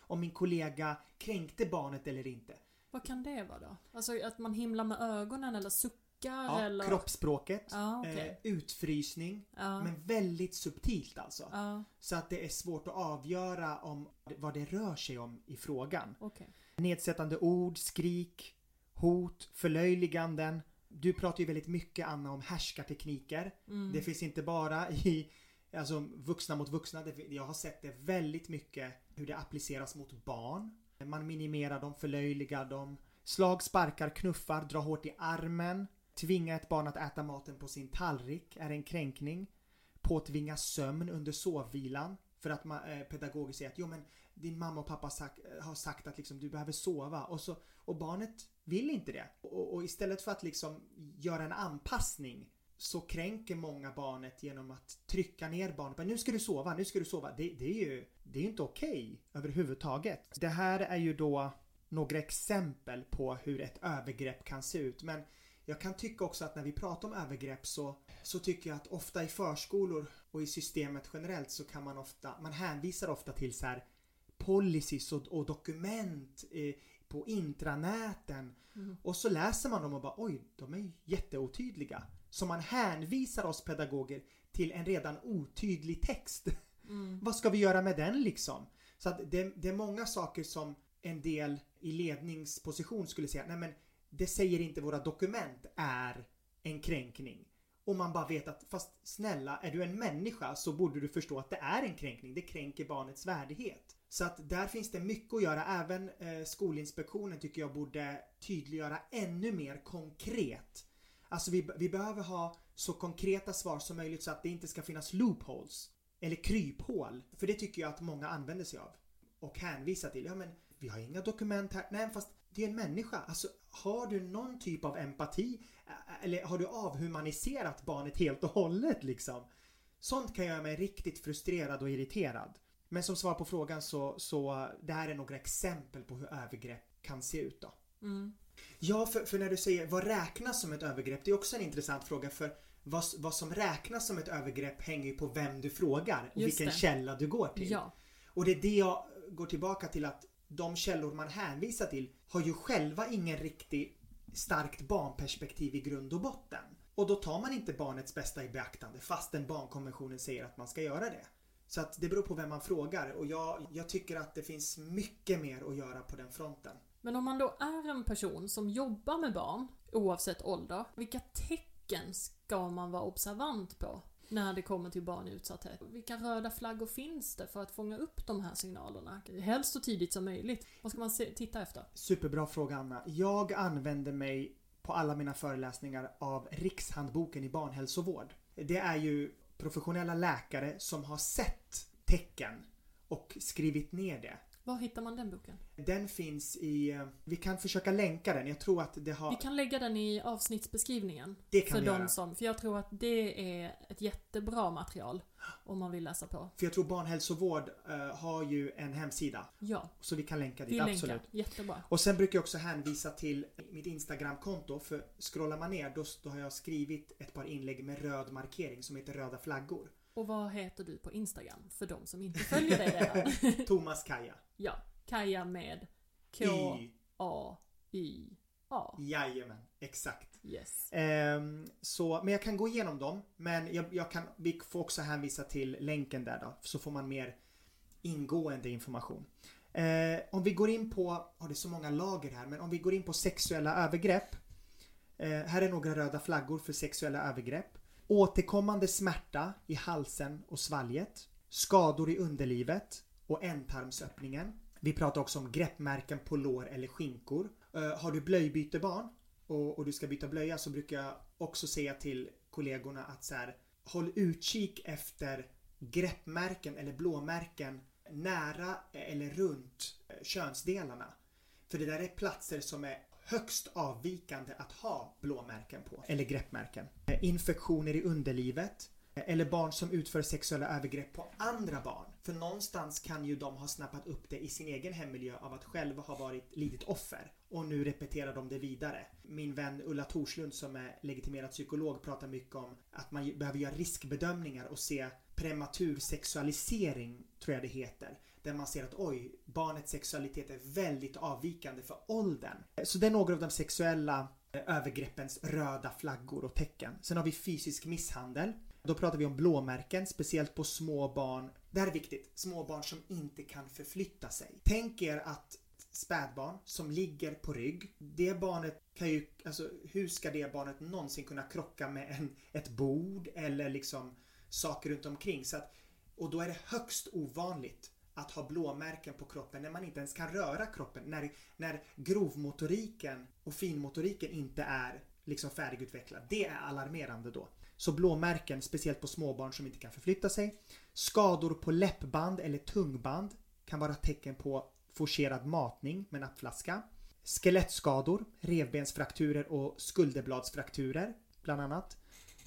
Speaker 2: om min kollega kränkte barnet eller inte.
Speaker 1: Vad kan det vara då? Alltså att man himlar med ögonen eller suckar
Speaker 2: Ja,
Speaker 1: eller?
Speaker 2: kroppsspråket,
Speaker 1: Ja, okej.
Speaker 2: eh, utfrysning,
Speaker 1: Ja.
Speaker 2: men väldigt subtilt alltså.
Speaker 1: Ja,
Speaker 2: Så att det är svårt att avgöra om vad det rör sig om i frågan.
Speaker 1: okej.
Speaker 2: Nedsättande ord, skrik, hot, förlöjliganden. Du pratar ju väldigt mycket Anna om härskartekniker.
Speaker 1: Mm.
Speaker 2: Det finns inte bara i alltså, vuxna mot vuxna. Jag har sett det väldigt mycket hur det appliceras mot barn. Man minimerar dem, förlöjligar dem. Slag, sparkar, knuffar, dra hårt i armen. Tvinga ett barn att äta maten på sin tallrik är en kränkning. Påtvinga sömn under sovvilan. För att man, eh, pedagoger säger att jo men din mamma och pappa sagt, eh, har sagt att liksom, du behöver sova. Och, så, och barnet vill inte det. Och, och istället för att liksom göra en anpassning så kränker många barnet genom att trycka ner barnet. Men nu ska du sova, nu ska du sova. Det, det är ju det är inte okej överhuvudtaget. Det här är ju då några exempel på hur ett övergrepp kan se ut. Men jag kan tycka också att när vi pratar om övergrepp så, så tycker jag att ofta i förskolor och i systemet generellt så kan man ofta, man hänvisar ofta till så här policies och, och dokument eh, på intranäten.
Speaker 1: Mm.
Speaker 2: Och så läser man dem och bara oj, de är jätteotydliga. Så man hänvisar oss pedagoger till en redan otydlig text.
Speaker 1: Mm.
Speaker 2: Vad ska vi göra med den liksom? Så att det, det är många saker som en del i ledningsposition skulle säga, nej men det säger inte våra dokument är en kränkning. Och man bara vet att, fast snälla, är du en människa så borde du förstå att det är en kränkning. Det kränker barnets värdighet. Så att där finns det mycket att göra. Även eh, Skolinspektionen tycker jag borde tydliggöra ännu mer konkret. Alltså vi, vi behöver ha så konkreta svar som möjligt så att det inte ska finnas loopholes. Eller kryphål. För det tycker jag att många använder sig av. Och hänvisar till. Ja men vi har inga dokument här. Nej fast det är en människa. Alltså har du någon typ av empati? Eller har du avhumaniserat barnet helt och hållet liksom? Sånt kan göra mig riktigt frustrerad och irriterad. Men som svar på frågan så, så det här är några exempel på hur övergrepp kan se ut då.
Speaker 1: Mm.
Speaker 2: Ja, för, för när du säger vad räknas som ett övergrepp? Det är också en intressant fråga för vad, vad som räknas som ett övergrepp hänger ju på vem du frågar och
Speaker 1: Just
Speaker 2: vilken
Speaker 1: det.
Speaker 2: källa du går till.
Speaker 1: Ja.
Speaker 2: Och det är det jag går tillbaka till att de källor man hänvisar till har ju själva ingen riktigt starkt barnperspektiv i grund och botten. Och då tar man inte barnets bästa i beaktande fastän barnkonventionen säger att man ska göra det. Så att det beror på vem man frågar och jag, jag tycker att det finns mycket mer att göra på den fronten.
Speaker 1: Men om man då är en person som jobbar med barn, oavsett ålder, vilka tecken ska man vara observant på? när det kommer till barn i utsatthet. Vilka röda flaggor finns det för att fånga upp de här signalerna? Helst så tidigt som möjligt. Vad ska man se, titta efter?
Speaker 2: Superbra fråga Anna. Jag använder mig på alla mina föreläsningar av Rikshandboken i barnhälsovård. Det är ju professionella läkare som har sett tecken och skrivit ner det.
Speaker 1: Var hittar man den boken?
Speaker 2: Den finns i... Eh, vi kan försöka länka den. Jag tror att det har...
Speaker 1: Vi kan lägga den i avsnittsbeskrivningen.
Speaker 2: Det kan
Speaker 1: för
Speaker 2: vi
Speaker 1: de
Speaker 2: göra.
Speaker 1: som, För jag tror att det är ett jättebra material om man vill läsa på.
Speaker 2: För jag tror barnhälsovård uh, har ju en hemsida.
Speaker 1: Ja.
Speaker 2: Så vi kan länka dit,
Speaker 1: Vi
Speaker 2: absolut.
Speaker 1: länkar. Jättebra.
Speaker 2: Och sen brukar jag också hänvisa till mitt Instagramkonto för scrollar man ner då, då har jag skrivit ett par inlägg med röd markering som heter röda flaggor.
Speaker 1: Och vad heter du på Instagram? För de som inte följer dig redan.
Speaker 2: Thomas Kaja.
Speaker 1: ja. Kaja med. K-A-Y-A.
Speaker 2: Jajamän, exakt.
Speaker 1: Yes.
Speaker 2: Ehm, så, men jag kan gå igenom dem. Men jag, jag kan, vi får också hänvisa till länken där då. Så får man mer ingående information. Eh, om vi går in på, har det är så många lager här, men om vi går in på sexuella övergrepp. Eh, här är några röda flaggor för sexuella övergrepp. Återkommande smärta i halsen och svalget. Skador i underlivet och ändtarmsöppningen. Vi pratar också om greppmärken på lår eller skinkor. Eh, har du blöjbytebarn och, och du ska byta blöja så brukar jag också säga till kollegorna att så här, håll utkik efter greppmärken eller blåmärken nära eller runt eh, könsdelarna. För det där är platser som är högst avvikande att ha blåmärken på. Eller greppmärken. Eh, infektioner i underlivet. Eh, eller barn som utför sexuella övergrepp på andra barn. För någonstans kan ju de ha snappat upp det i sin egen hemmiljö av att själva ha varit lidit offer. Och nu repeterar de det vidare. Min vän Ulla Torslund som är legitimerad psykolog pratar mycket om att man behöver göra riskbedömningar och se prematur sexualisering, tror jag det heter. Där man ser att oj, barnets sexualitet är väldigt avvikande för åldern. Så det är några av de sexuella eh, övergreppens röda flaggor och tecken. Sen har vi fysisk misshandel. Då pratar vi om blåmärken, speciellt på små barn. Det här är viktigt. Små barn som inte kan förflytta sig. Tänk er att spädbarn som ligger på rygg. Det barnet kan ju, alltså hur ska det barnet någonsin kunna krocka med en, ett bord eller liksom saker runt omkring. Så att, och då är det högst ovanligt att ha blåmärken på kroppen när man inte ens kan röra kroppen. När, när grovmotoriken och finmotoriken inte är liksom färdigutvecklad. Det är alarmerande då. Så blåmärken, speciellt på småbarn som inte kan förflytta sig. Skador på läppband eller tungband kan vara tecken på forcerad matning med nappflaska. Skelettskador, revbensfrakturer och skulderbladsfrakturer bland annat.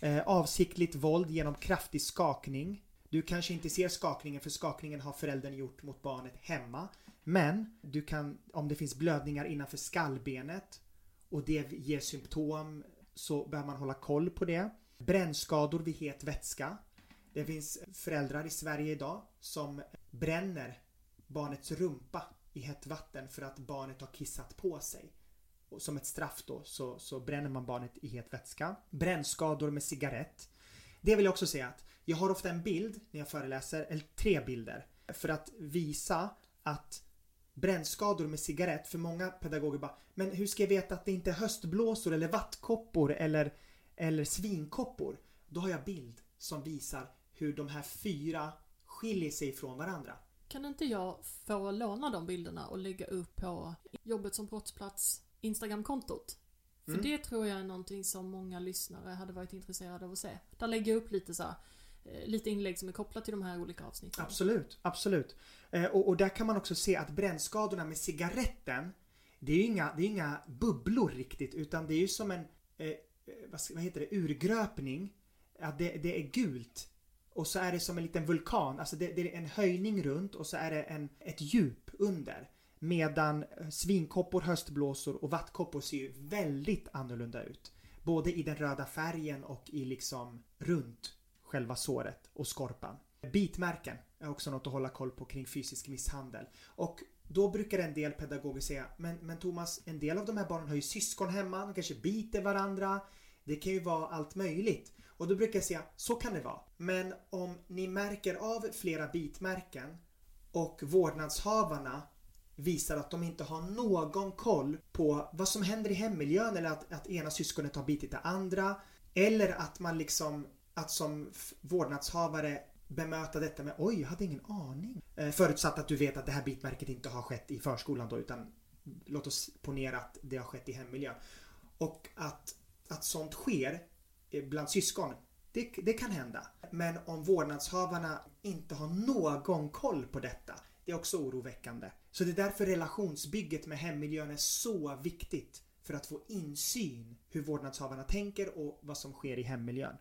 Speaker 2: Eh, avsiktligt våld genom kraftig skakning. Du kanske inte ser skakningen för skakningen har föräldern gjort mot barnet hemma. Men du kan, om det finns blödningar innanför skallbenet och det ger symptom så behöver man hålla koll på det. Brännskador vid het vätska. Det finns föräldrar i Sverige idag som bränner barnets rumpa i hett vatten för att barnet har kissat på sig. Och som ett straff då så, så bränner man barnet i het vätska. Brännskador med cigarett. Det vill jag också säga att jag har ofta en bild när jag föreläser, eller tre bilder, för att visa att brännskador med cigarett, för många pedagoger bara Men hur ska jag veta att det inte är höstblåsor eller vattkoppor eller, eller svinkoppor? Då har jag bild som visar hur de här fyra skiljer sig från varandra.
Speaker 1: Kan inte jag få låna de bilderna och lägga upp på jobbet som brottsplats Instagramkontot? För
Speaker 2: Mm.
Speaker 1: det tror jag är någonting som många lyssnare hade varit intresserade av att se. Där lägger jag upp lite så här, Eh, lite inlägg som är kopplat till de här olika avsnitten.
Speaker 2: Absolut, absolut. Eh, och, och där kan man också se att brännskadorna med cigaretten Det är ju inga, det är inga bubblor riktigt utan det är ju som en eh, eh vad, vad heter det, urgröpning. Att det, det är gult. Och så är det som en liten vulkan, alltså det, det är en höjning runt och så är det en, ett djup under. Medan svinkoppor, höstblåsor och vattkoppor ser ju väldigt annorlunda ut. Både i den röda färgen och i liksom runt själva såret och skorpan. Bitmärken är också något att hålla koll på kring fysisk misshandel. Och då brukar en del pedagoger säga men, men Thomas, en del av de här barnen har ju syskon hemma, de kanske biter varandra. Det kan ju vara allt möjligt. Och då brukar jag säga, så kan det vara. Men om ni märker av flera bitmärken och vårdnadshavarna visar att de inte har någon koll på vad som händer i hemmiljön eller att, att ena syskonet har bitit det andra. Eller att man liksom, att som vårdnadshavare bemöta detta med oj, jag hade ingen aning. Eh, förutsatt att du vet att det här bitmärket inte har skett i förskolan då utan låt oss ponera att det har skett i hemmiljön. Och att, att sånt sker eh, bland syskon, det, det kan hända. Men om vårdnadshavarna inte har någon koll på detta, det är också oroväckande. Så det är därför relationsbygget med hemmiljön är så viktigt för att få insyn hur vårdnadshavarna tänker och vad som sker i hemmiljön.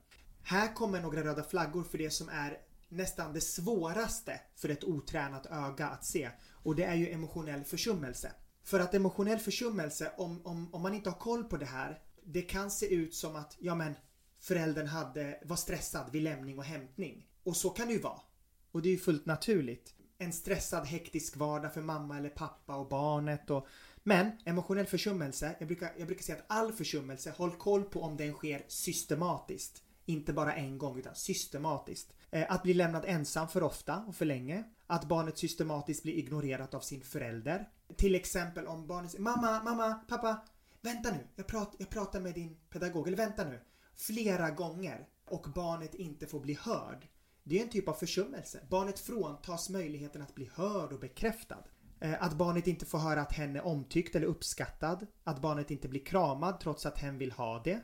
Speaker 2: Här kommer några röda flaggor för det som är nästan det svåraste för ett otränat öga att se och det är ju emotionell försummelse. För att emotionell försummelse, om, om, om man inte har koll på det här, det kan se ut som att, ja men, föräldern hade, var stressad vid lämning och hämtning. Och så kan det ju vara. Och det är ju fullt naturligt. En stressad hektisk vardag för mamma eller pappa och barnet och men emotionell försummelse, jag brukar, jag brukar säga att all försummelse, håll koll på om den sker systematiskt. Inte bara en gång utan systematiskt. Eh, att bli lämnad ensam för ofta och för länge. Att barnet systematiskt blir ignorerat av sin förälder. Till exempel om barnet säger Mamma, mamma, pappa, vänta nu, jag, prat, jag pratar med din pedagog, eller vänta nu. Flera gånger och barnet inte får bli hörd. Det är en typ av försummelse. Barnet fråntas möjligheten att bli hörd och bekräftad. Eh, att barnet inte får höra att hen är omtyckt eller uppskattad. Att barnet inte blir kramad trots att hen vill ha det.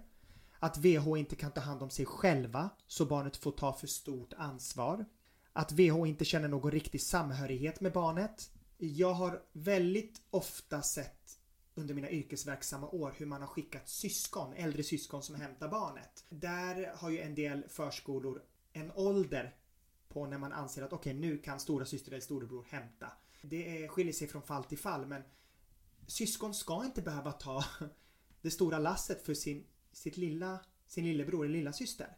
Speaker 2: Att VH inte kan ta hand om sig själva så barnet får ta för stort ansvar. Att VH inte känner någon riktig samhörighet med barnet. Jag har väldigt ofta sett under mina yrkesverksamma år hur man har skickat syskon, äldre syskon som hämtar barnet. Där har ju en del förskolor en ålder på när man anser att okej, okay, nu kan stora syster eller storebror hämta. Det skiljer sig från fall till fall men syskon ska inte behöva ta det stora lasset för sin sitt lilla, sin lillebror eller lilla syster.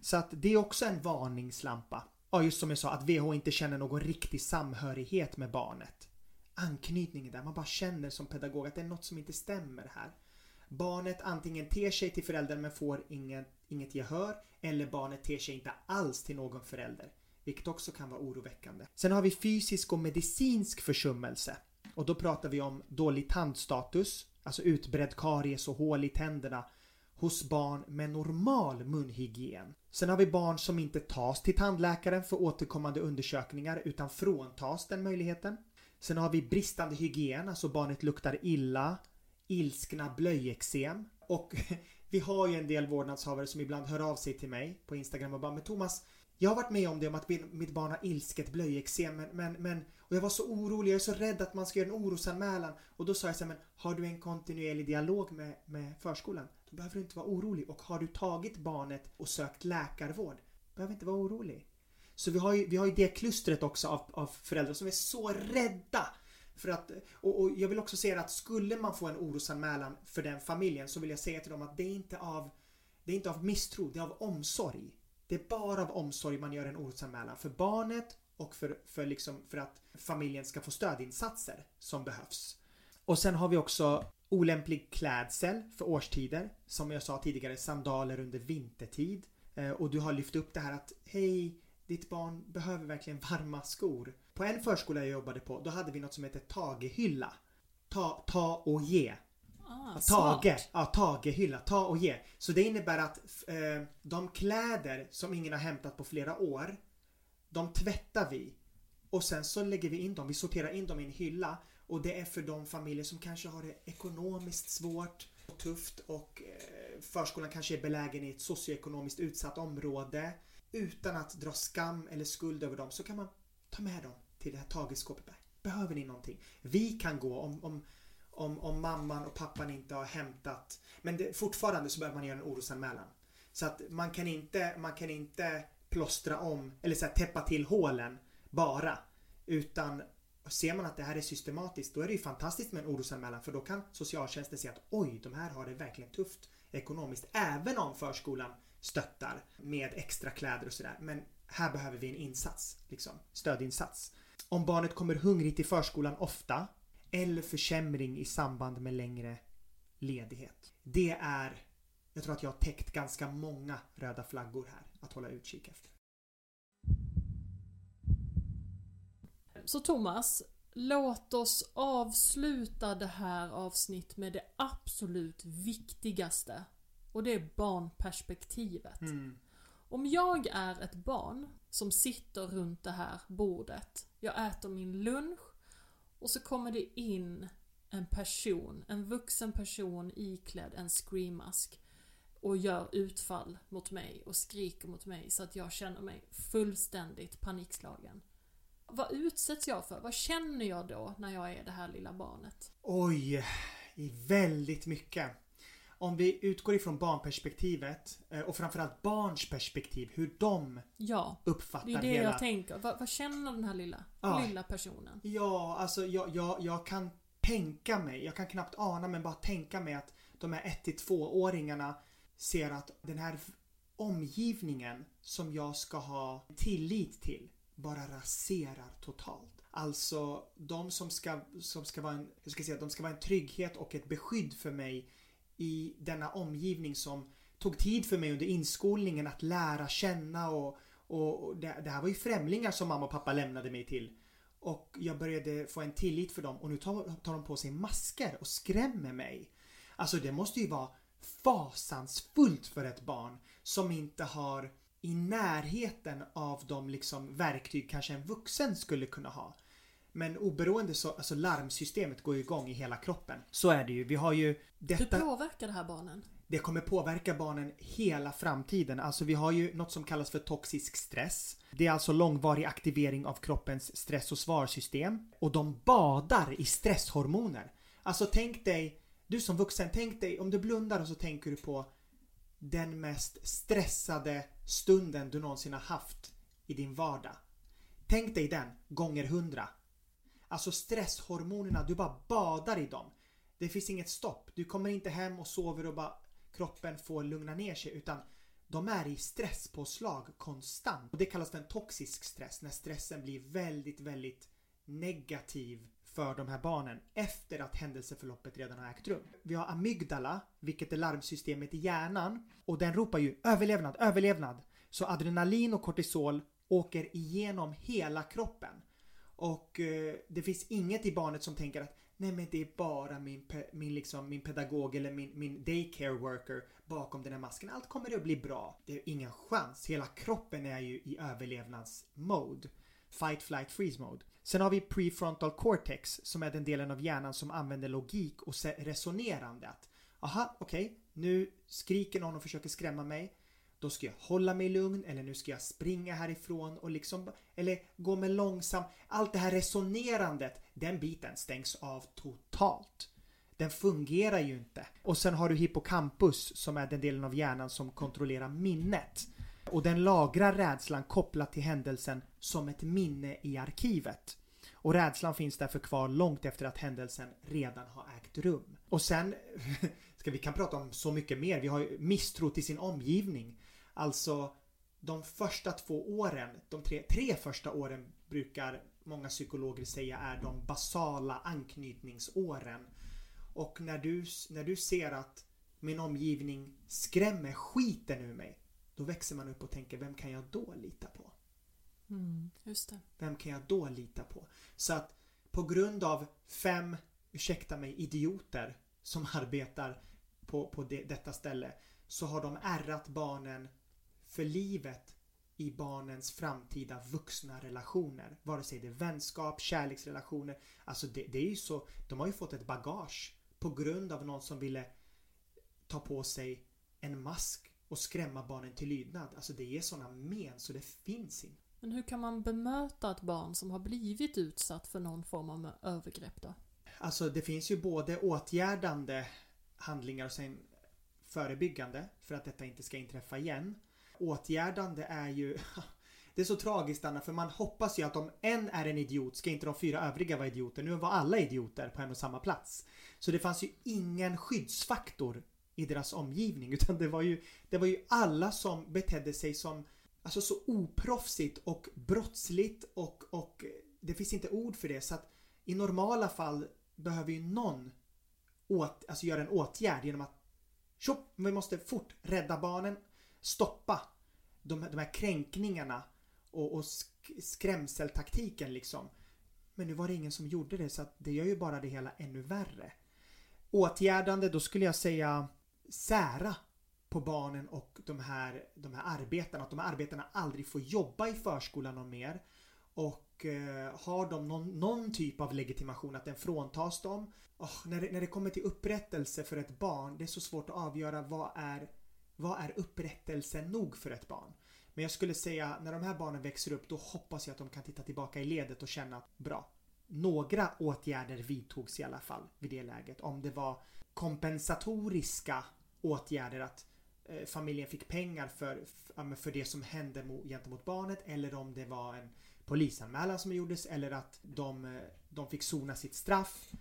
Speaker 2: Så att det är också en varningslampa. Ja, just som jag sa, att VH inte känner någon riktig samhörighet med barnet. Anknytningen där, man bara känner som pedagog att det är något som inte stämmer här. Barnet antingen ter sig till föräldern men får inget, inget gehör eller barnet ter sig inte alls till någon förälder. Vilket också kan vara oroväckande. Sen har vi fysisk och medicinsk försummelse. Och då pratar vi om dålig tandstatus, alltså utbredd karies och hål i tänderna hos barn med normal munhygien. Sen har vi barn som inte tas till tandläkaren för återkommande undersökningar utan fråntas den möjligheten. Sen har vi bristande hygien, alltså barnet luktar illa, ilskna blöjeksem och vi har ju en del vårdnadshavare som ibland hör av sig till mig på Instagram och bara Men Thomas, jag har varit med om det om att mitt barn har ilsket blöjeksem men, men, men och jag var så orolig, jag är så rädd att man ska göra en orosanmälan och då sa jag så här, men har du en kontinuerlig dialog med, med förskolan? Då behöver du inte vara orolig. Och har du tagit barnet och sökt läkarvård, behöver inte vara orolig. Så vi har ju, vi har ju det klustret också av, av föräldrar som är så rädda. För att, och, och, jag vill också säga att skulle man få en orosanmälan för den familjen så vill jag säga till dem att det är inte av, det är inte av misstro, det är av omsorg. Det är bara av omsorg man gör en orosanmälan för barnet och för, för, liksom, för att familjen ska få stödinsatser som behövs. Och sen har vi också Olämplig klädsel för årstider. Som jag sa tidigare, sandaler under vintertid. Eh, och du har lyft upp det här att hej, ditt barn behöver verkligen varma skor. På en förskola jag jobbade på, då hade vi något som heter tagehylla. Ta, ta och ge.
Speaker 1: Ah,
Speaker 2: Tage, ja, tagehylla, ta och ge. Så det innebär att eh, de kläder som ingen har hämtat på flera år, de tvättar vi. Och sen så lägger vi in dem, vi sorterar in dem i en hylla och det är för de familjer som kanske har det ekonomiskt svårt och tufft och eh, förskolan kanske är belägen i ett socioekonomiskt utsatt område. Utan att dra skam eller skuld över dem så kan man ta med dem till det här tagelskåpet. Behöver ni någonting? Vi kan gå om, om, om, om mamman och pappan inte har hämtat. Men det, fortfarande så behöver man göra en orosanmälan. Så att man kan inte, man kan inte plåstra om eller så här, täppa till hålen bara. Utan ser man att det här är systematiskt då är det ju fantastiskt med en orosanmälan för då kan socialtjänsten se att oj, de här har det verkligen tufft ekonomiskt. Även om förskolan stöttar med extra kläder och sådär. Men här behöver vi en insats, liksom stödinsats. Om barnet kommer hungrigt till förskolan ofta eller försämring i samband med längre ledighet. Det är Jag tror att jag har täckt ganska många röda flaggor här att hålla utkik efter.
Speaker 1: Så Thomas, låt oss avsluta det här avsnitt med det absolut viktigaste. Och det är barnperspektivet.
Speaker 2: Mm.
Speaker 1: Om jag är ett barn som sitter runt det här bordet, jag äter min lunch och så kommer det in en person, en vuxen person iklädd en screammask och gör utfall mot mig och skriker mot mig så att jag känner mig fullständigt panikslagen. Vad utsätts jag för? Vad känner jag då när jag är det här lilla barnet?
Speaker 2: Oj, väldigt mycket. Om vi utgår ifrån barnperspektivet eh, och framförallt barns perspektiv, hur de
Speaker 1: Ja,
Speaker 2: uppfattar
Speaker 1: det är det
Speaker 2: hela...
Speaker 1: jag tänker. Vad, vad känner den här lilla,
Speaker 2: Ja.
Speaker 1: lilla personen?
Speaker 2: Ja, alltså jag, jag, jag kan tänka mig, jag kan knappt ana men bara tänka mig att de här 1-2-åringarna ser att den här omgivningen som jag ska ha tillit till bara raserar totalt. Alltså de som ska, som ska vara en, hur ska jag säga, de ska vara en trygghet och ett beskydd för mig i denna omgivning som tog tid för mig under inskolningen att lära känna och, och, och det, det här var ju främlingar som mamma och pappa lämnade mig till. Och jag började få en tillit för dem och nu tar, tar de på sig masker och skrämmer mig. Alltså det måste ju vara fasansfullt för ett barn som inte har i närheten av de liksom verktyg kanske en vuxen skulle kunna ha. Men oberoende så, alltså larmsystemet går ju igång i hela kroppen. Så är det ju. Vi har ju
Speaker 1: Hur
Speaker 2: detta,
Speaker 1: påverkar det här barnen?
Speaker 2: det kommer påverka barnen hela framtiden. Alltså vi har ju något som kallas för toxisk stress. Det är alltså långvarig aktivering av kroppens stress och svarsystem. Och de badar i stresshormoner. Alltså tänk dig, du som vuxen, tänk dig om du blundar och så tänker du på den mest stressade stunden du någonsin har haft i din vardag. Tänk dig den gånger hundra. Alltså stresshormonerna, du bara badar i dem. Det finns inget stopp. Du kommer inte hem och sover och bara kroppen får lugna ner sig utan de är i stresspåslag konstant. Och det kallas för en toxisk stress när stressen blir väldigt, väldigt negativ för de här barnen efter att händelseförloppet redan har ägt rum. Vi har amygdala, vilket är larmsystemet i hjärnan och den ropar ju överlevnad, överlevnad. Så adrenalin och kortisol åker igenom hela kroppen. Och eh, det finns inget i barnet som tänker att nej men det är bara min, pe- min, liksom, min pedagog eller min, min daycare worker bakom den här masken. Allt kommer att bli bra. Det är ingen chans. Hela kroppen är ju i överlevnadsmode. Fight, flight, freeze mode. Sen har vi prefrontal cortex som är den delen av hjärnan som använder logik och resonerande. Att, aha, okej, nu skriker någon och försöker skrämma mig. Då ska jag hålla mig lugn eller nu ska jag springa härifrån och liksom eller gå med långsam. Allt det här resonerandet, den biten stängs av totalt. Den fungerar ju inte. Och sen har du hippocampus som är den delen av hjärnan som kontrollerar minnet. Och den lagrar rädslan kopplat till händelsen som ett minne i arkivet. Och rädslan finns därför kvar långt efter att händelsen redan har ägt rum. Och sen, ska vi kan prata om så mycket mer. Vi har ju misstro till sin omgivning. Alltså, de första två åren, de tre, tre första åren brukar många psykologer säga är de basala anknytningsåren. Och när du, när du ser att min omgivning skrämmer skiten ur mig, då växer man upp och tänker, vem kan jag då lita på?
Speaker 1: Mm, just det.
Speaker 2: Vem kan jag då lita på? Så att på grund av fem, ursäkta mig, idioter som arbetar på, på det, detta ställe så har de ärrat barnen för livet i barnens framtida vuxna relationer. Vare sig det är vänskap, kärleksrelationer. Alltså det, det är ju så, de har ju fått ett bagage på grund av någon som ville ta på sig en mask och skrämma barnen till lydnad. Alltså det är sådana men så det finns inte.
Speaker 1: Men hur kan man bemöta ett barn som har blivit utsatt för någon form av övergrepp då?
Speaker 2: Alltså det finns ju både åtgärdande handlingar och sen förebyggande för att detta inte ska inträffa igen. Åtgärdande är ju Det är så tragiskt Anna för man hoppas ju att om en är en idiot ska inte de fyra övriga vara idioter. Nu var alla idioter på en och samma plats. Så det fanns ju ingen skyddsfaktor i deras omgivning utan det var ju, det var ju alla som betedde sig som Alltså så oproffsigt och brottsligt och, och det finns inte ord för det så att i normala fall behöver ju någon åt, alltså göra en åtgärd genom att Tjopp, vi måste fort rädda barnen, stoppa de, de här kränkningarna och, och sk skrämseltaktiken liksom. Men nu var det ingen som gjorde det så att det gör ju bara det hela ännu värre. Åtgärdande, då skulle jag säga sära på barnen och de här, de här arbetarna. Att de här arbetarna aldrig får jobba i förskolan någon mer. Och eh, har de någon, någon, typ av legitimation, att den fråntas dem. Oh, när, det, när det kommer till upprättelse för ett barn, det är så svårt att avgöra vad är, vad är upprättelse nog för ett barn. Men jag skulle säga när de här barnen växer upp då hoppas jag att de kan titta tillbaka i ledet och känna att bra. Några åtgärder vidtogs i alla fall vid det läget. Om det var kompensatoriska åtgärder att eh, familjen fick pengar för, för det som hände gentemot barnet eller om det var en polisanmälan som gjordes eller att de, eh, de fick sona sitt straff.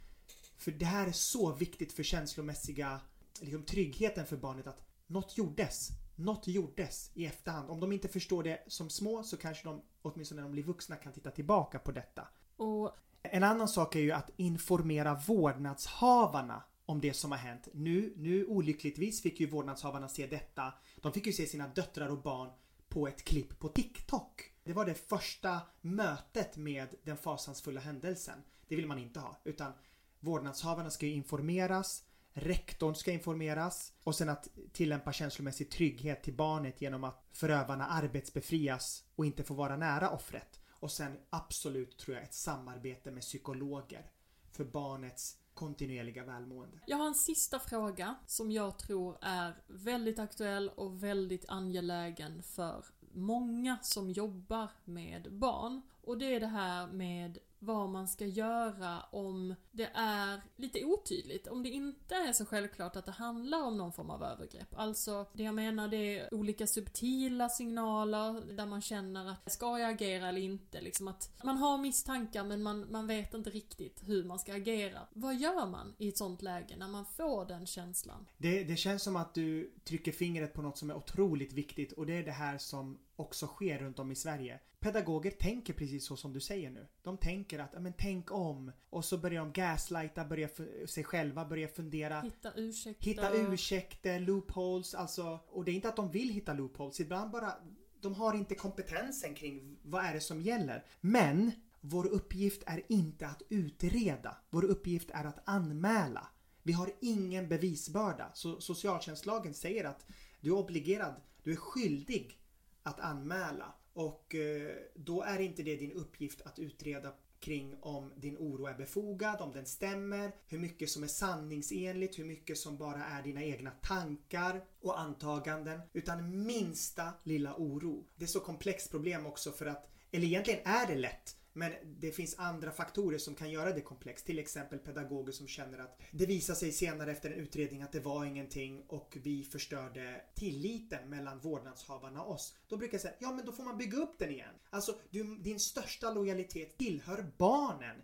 Speaker 2: För det här är så viktigt för känslomässiga liksom, tryggheten för barnet att något gjordes. Något gjordes i efterhand. Om de inte förstår det som små så kanske de åtminstone när de blir vuxna kan titta tillbaka på detta.
Speaker 1: Och...
Speaker 2: En annan sak är ju att informera vårdnadshavarna om det som har hänt. Nu, nu olyckligtvis fick ju vårdnadshavarna se detta. De fick ju se sina döttrar och barn på ett klipp på TikTok. Det var det första mötet med den fasansfulla händelsen. Det vill man inte ha. Utan vårdnadshavarna ska ju informeras, rektorn ska informeras och sen att tillämpa känslomässig trygghet till barnet genom att förövarna arbetsbefrias och inte får vara nära offret. Och sen absolut tror jag ett samarbete med psykologer för barnets kontinuerliga välmående.
Speaker 1: Jag har en sista fråga som jag tror är väldigt aktuell och väldigt angelägen för många som jobbar med barn. Och det är det här med vad man ska göra om det är lite otydligt. Om det inte är så självklart att det handlar om någon form av övergrepp. Alltså, det jag menar det är olika subtila signaler där man känner att ska jag agera eller inte? Liksom att man har misstankar men man, man vet inte riktigt hur man ska agera. Vad gör man i ett sånt läge när man får den känslan?
Speaker 2: Det, det känns som att du trycker fingret på något som är otroligt viktigt och det är det här som också sker runt om i Sverige. Pedagoger tänker precis så som du säger nu. De tänker att, men tänk om. Och så börjar de gaslighta, börja sig själva, börja fundera.
Speaker 1: Hitta ursäkter.
Speaker 2: Hitta ursäkter, loopholes, alltså. Och det är inte att de vill hitta loopholes. Ibland bara, de har inte kompetensen kring vad är det som gäller. Men vår uppgift är inte att utreda. Vår uppgift är att anmäla. Vi har ingen bevisbörda. Så socialtjänstlagen säger att du är obligerad, du är skyldig att anmäla. Och eh, då är inte det din uppgift att utreda kring om din oro är befogad, om den stämmer, hur mycket som är sanningsenligt, hur mycket som bara är dina egna tankar och antaganden. Utan minsta lilla oro. Det är så komplext problem också för att, eller egentligen är det lätt men det finns andra faktorer som kan göra det komplext. Till exempel pedagoger som känner att det visar sig senare efter en utredning att det var ingenting och vi förstörde tilliten mellan vårdnadshavarna och oss. Då brukar jag säga, ja men då får man bygga upp den igen. Alltså, du, din största lojalitet tillhör barnen,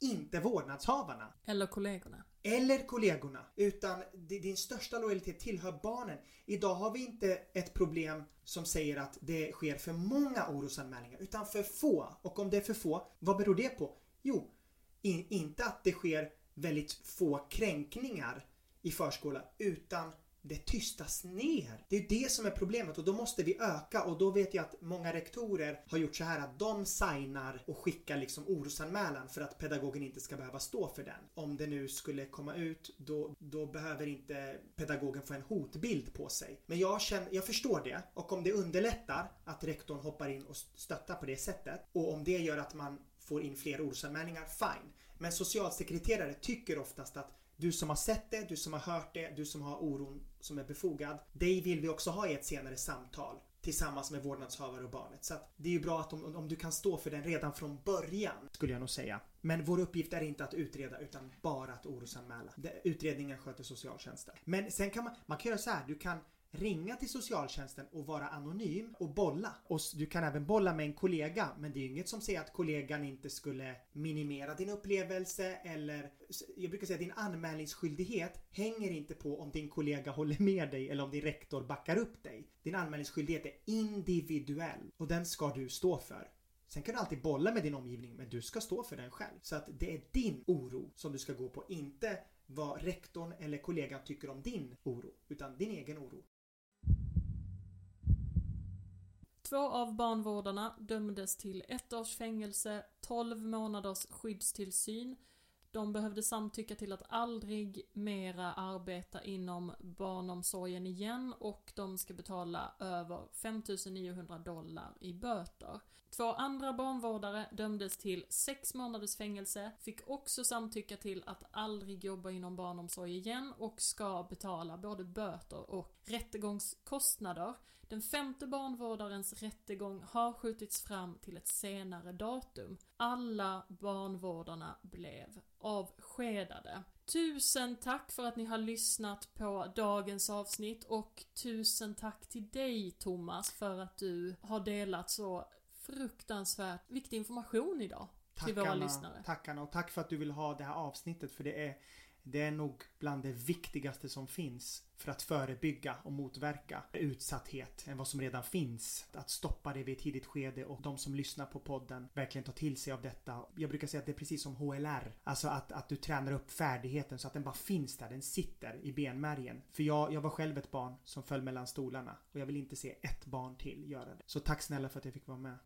Speaker 2: inte vårdnadshavarna.
Speaker 1: Eller kollegorna.
Speaker 2: Eller kollegorna. Utan din största lojalitet tillhör barnen. Idag har vi inte ett problem som säger att det sker för många orosanmälningar utan för få. Och om det är för få, vad beror det på? Jo, in, inte att det sker väldigt få kränkningar i förskola utan det tystas ner. Det är det som är problemet och då måste vi öka och då vet jag att många rektorer har gjort så här att de signar och skickar liksom orosanmälan för att pedagogen inte ska behöva stå för den. Om det nu skulle komma ut då, då behöver inte pedagogen få en hotbild på sig. Men jag, känner, jag förstår det och om det underlättar att rektorn hoppar in och stöttar på det sättet och om det gör att man får in fler orosanmälningar, fine. Men socialsekreterare tycker oftast att du som har sett det, du som har hört det, du som har oron som är befogad. Dig vill vi också ha i ett senare samtal tillsammans med vårdnadshavare och barnet. Så att det är ju bra att om, om du kan stå för den redan från början, skulle jag nog säga. Men vår uppgift är inte att utreda utan bara att orosanmäla. Utredningen sköter socialtjänsten. Men sen kan man, man kan göra så här, du kan ringa till socialtjänsten och vara anonym och bolla. Och du kan även bolla med en kollega men det är ju inget som säger att kollegan inte skulle minimera din upplevelse eller jag brukar säga att din anmälningsskyldighet hänger inte på om din kollega håller med dig eller om din rektor backar upp dig. Din anmälningsskyldighet är individuell och den ska du stå för. Sen kan du alltid bolla med din omgivning men du ska stå för den själv. Så att det är din oro som du ska gå på, inte vad rektorn eller kollegan tycker om din oro, utan din egen oro.
Speaker 1: Två av barnvårdarna dömdes till ett års fängelse, 12 månaders skyddstillsyn. De behövde samtycka till att aldrig mera arbeta inom barnomsorgen igen och de ska betala över 5900 dollar i böter. Två andra barnvårdare dömdes till sex månaders fängelse, fick också samtycka till att aldrig jobba inom barnomsorg igen och ska betala både böter och rättegångskostnader. Den femte barnvårdarens rättegång har skjutits fram till ett senare datum. Alla barnvårdarna blev avskedade. Tusen tack för att ni har lyssnat på dagens avsnitt och tusen tack till dig Thomas för att du har delat så fruktansvärt viktig information idag till våra lyssnare.
Speaker 2: Tackarna och tack för att du vill ha det här avsnittet för det är det är nog bland det viktigaste som finns för att förebygga och motverka utsatthet än vad som redan finns. Att stoppa det vid ett tidigt skede och de som lyssnar på podden verkligen tar till sig av detta. Jag brukar säga att det är precis som HLR. Alltså att, att du tränar upp färdigheten så att den bara finns där, den sitter i benmärgen. För jag, jag var själv ett barn som föll mellan stolarna och jag vill inte se ett barn till göra det. Så tack snälla för att jag fick vara med.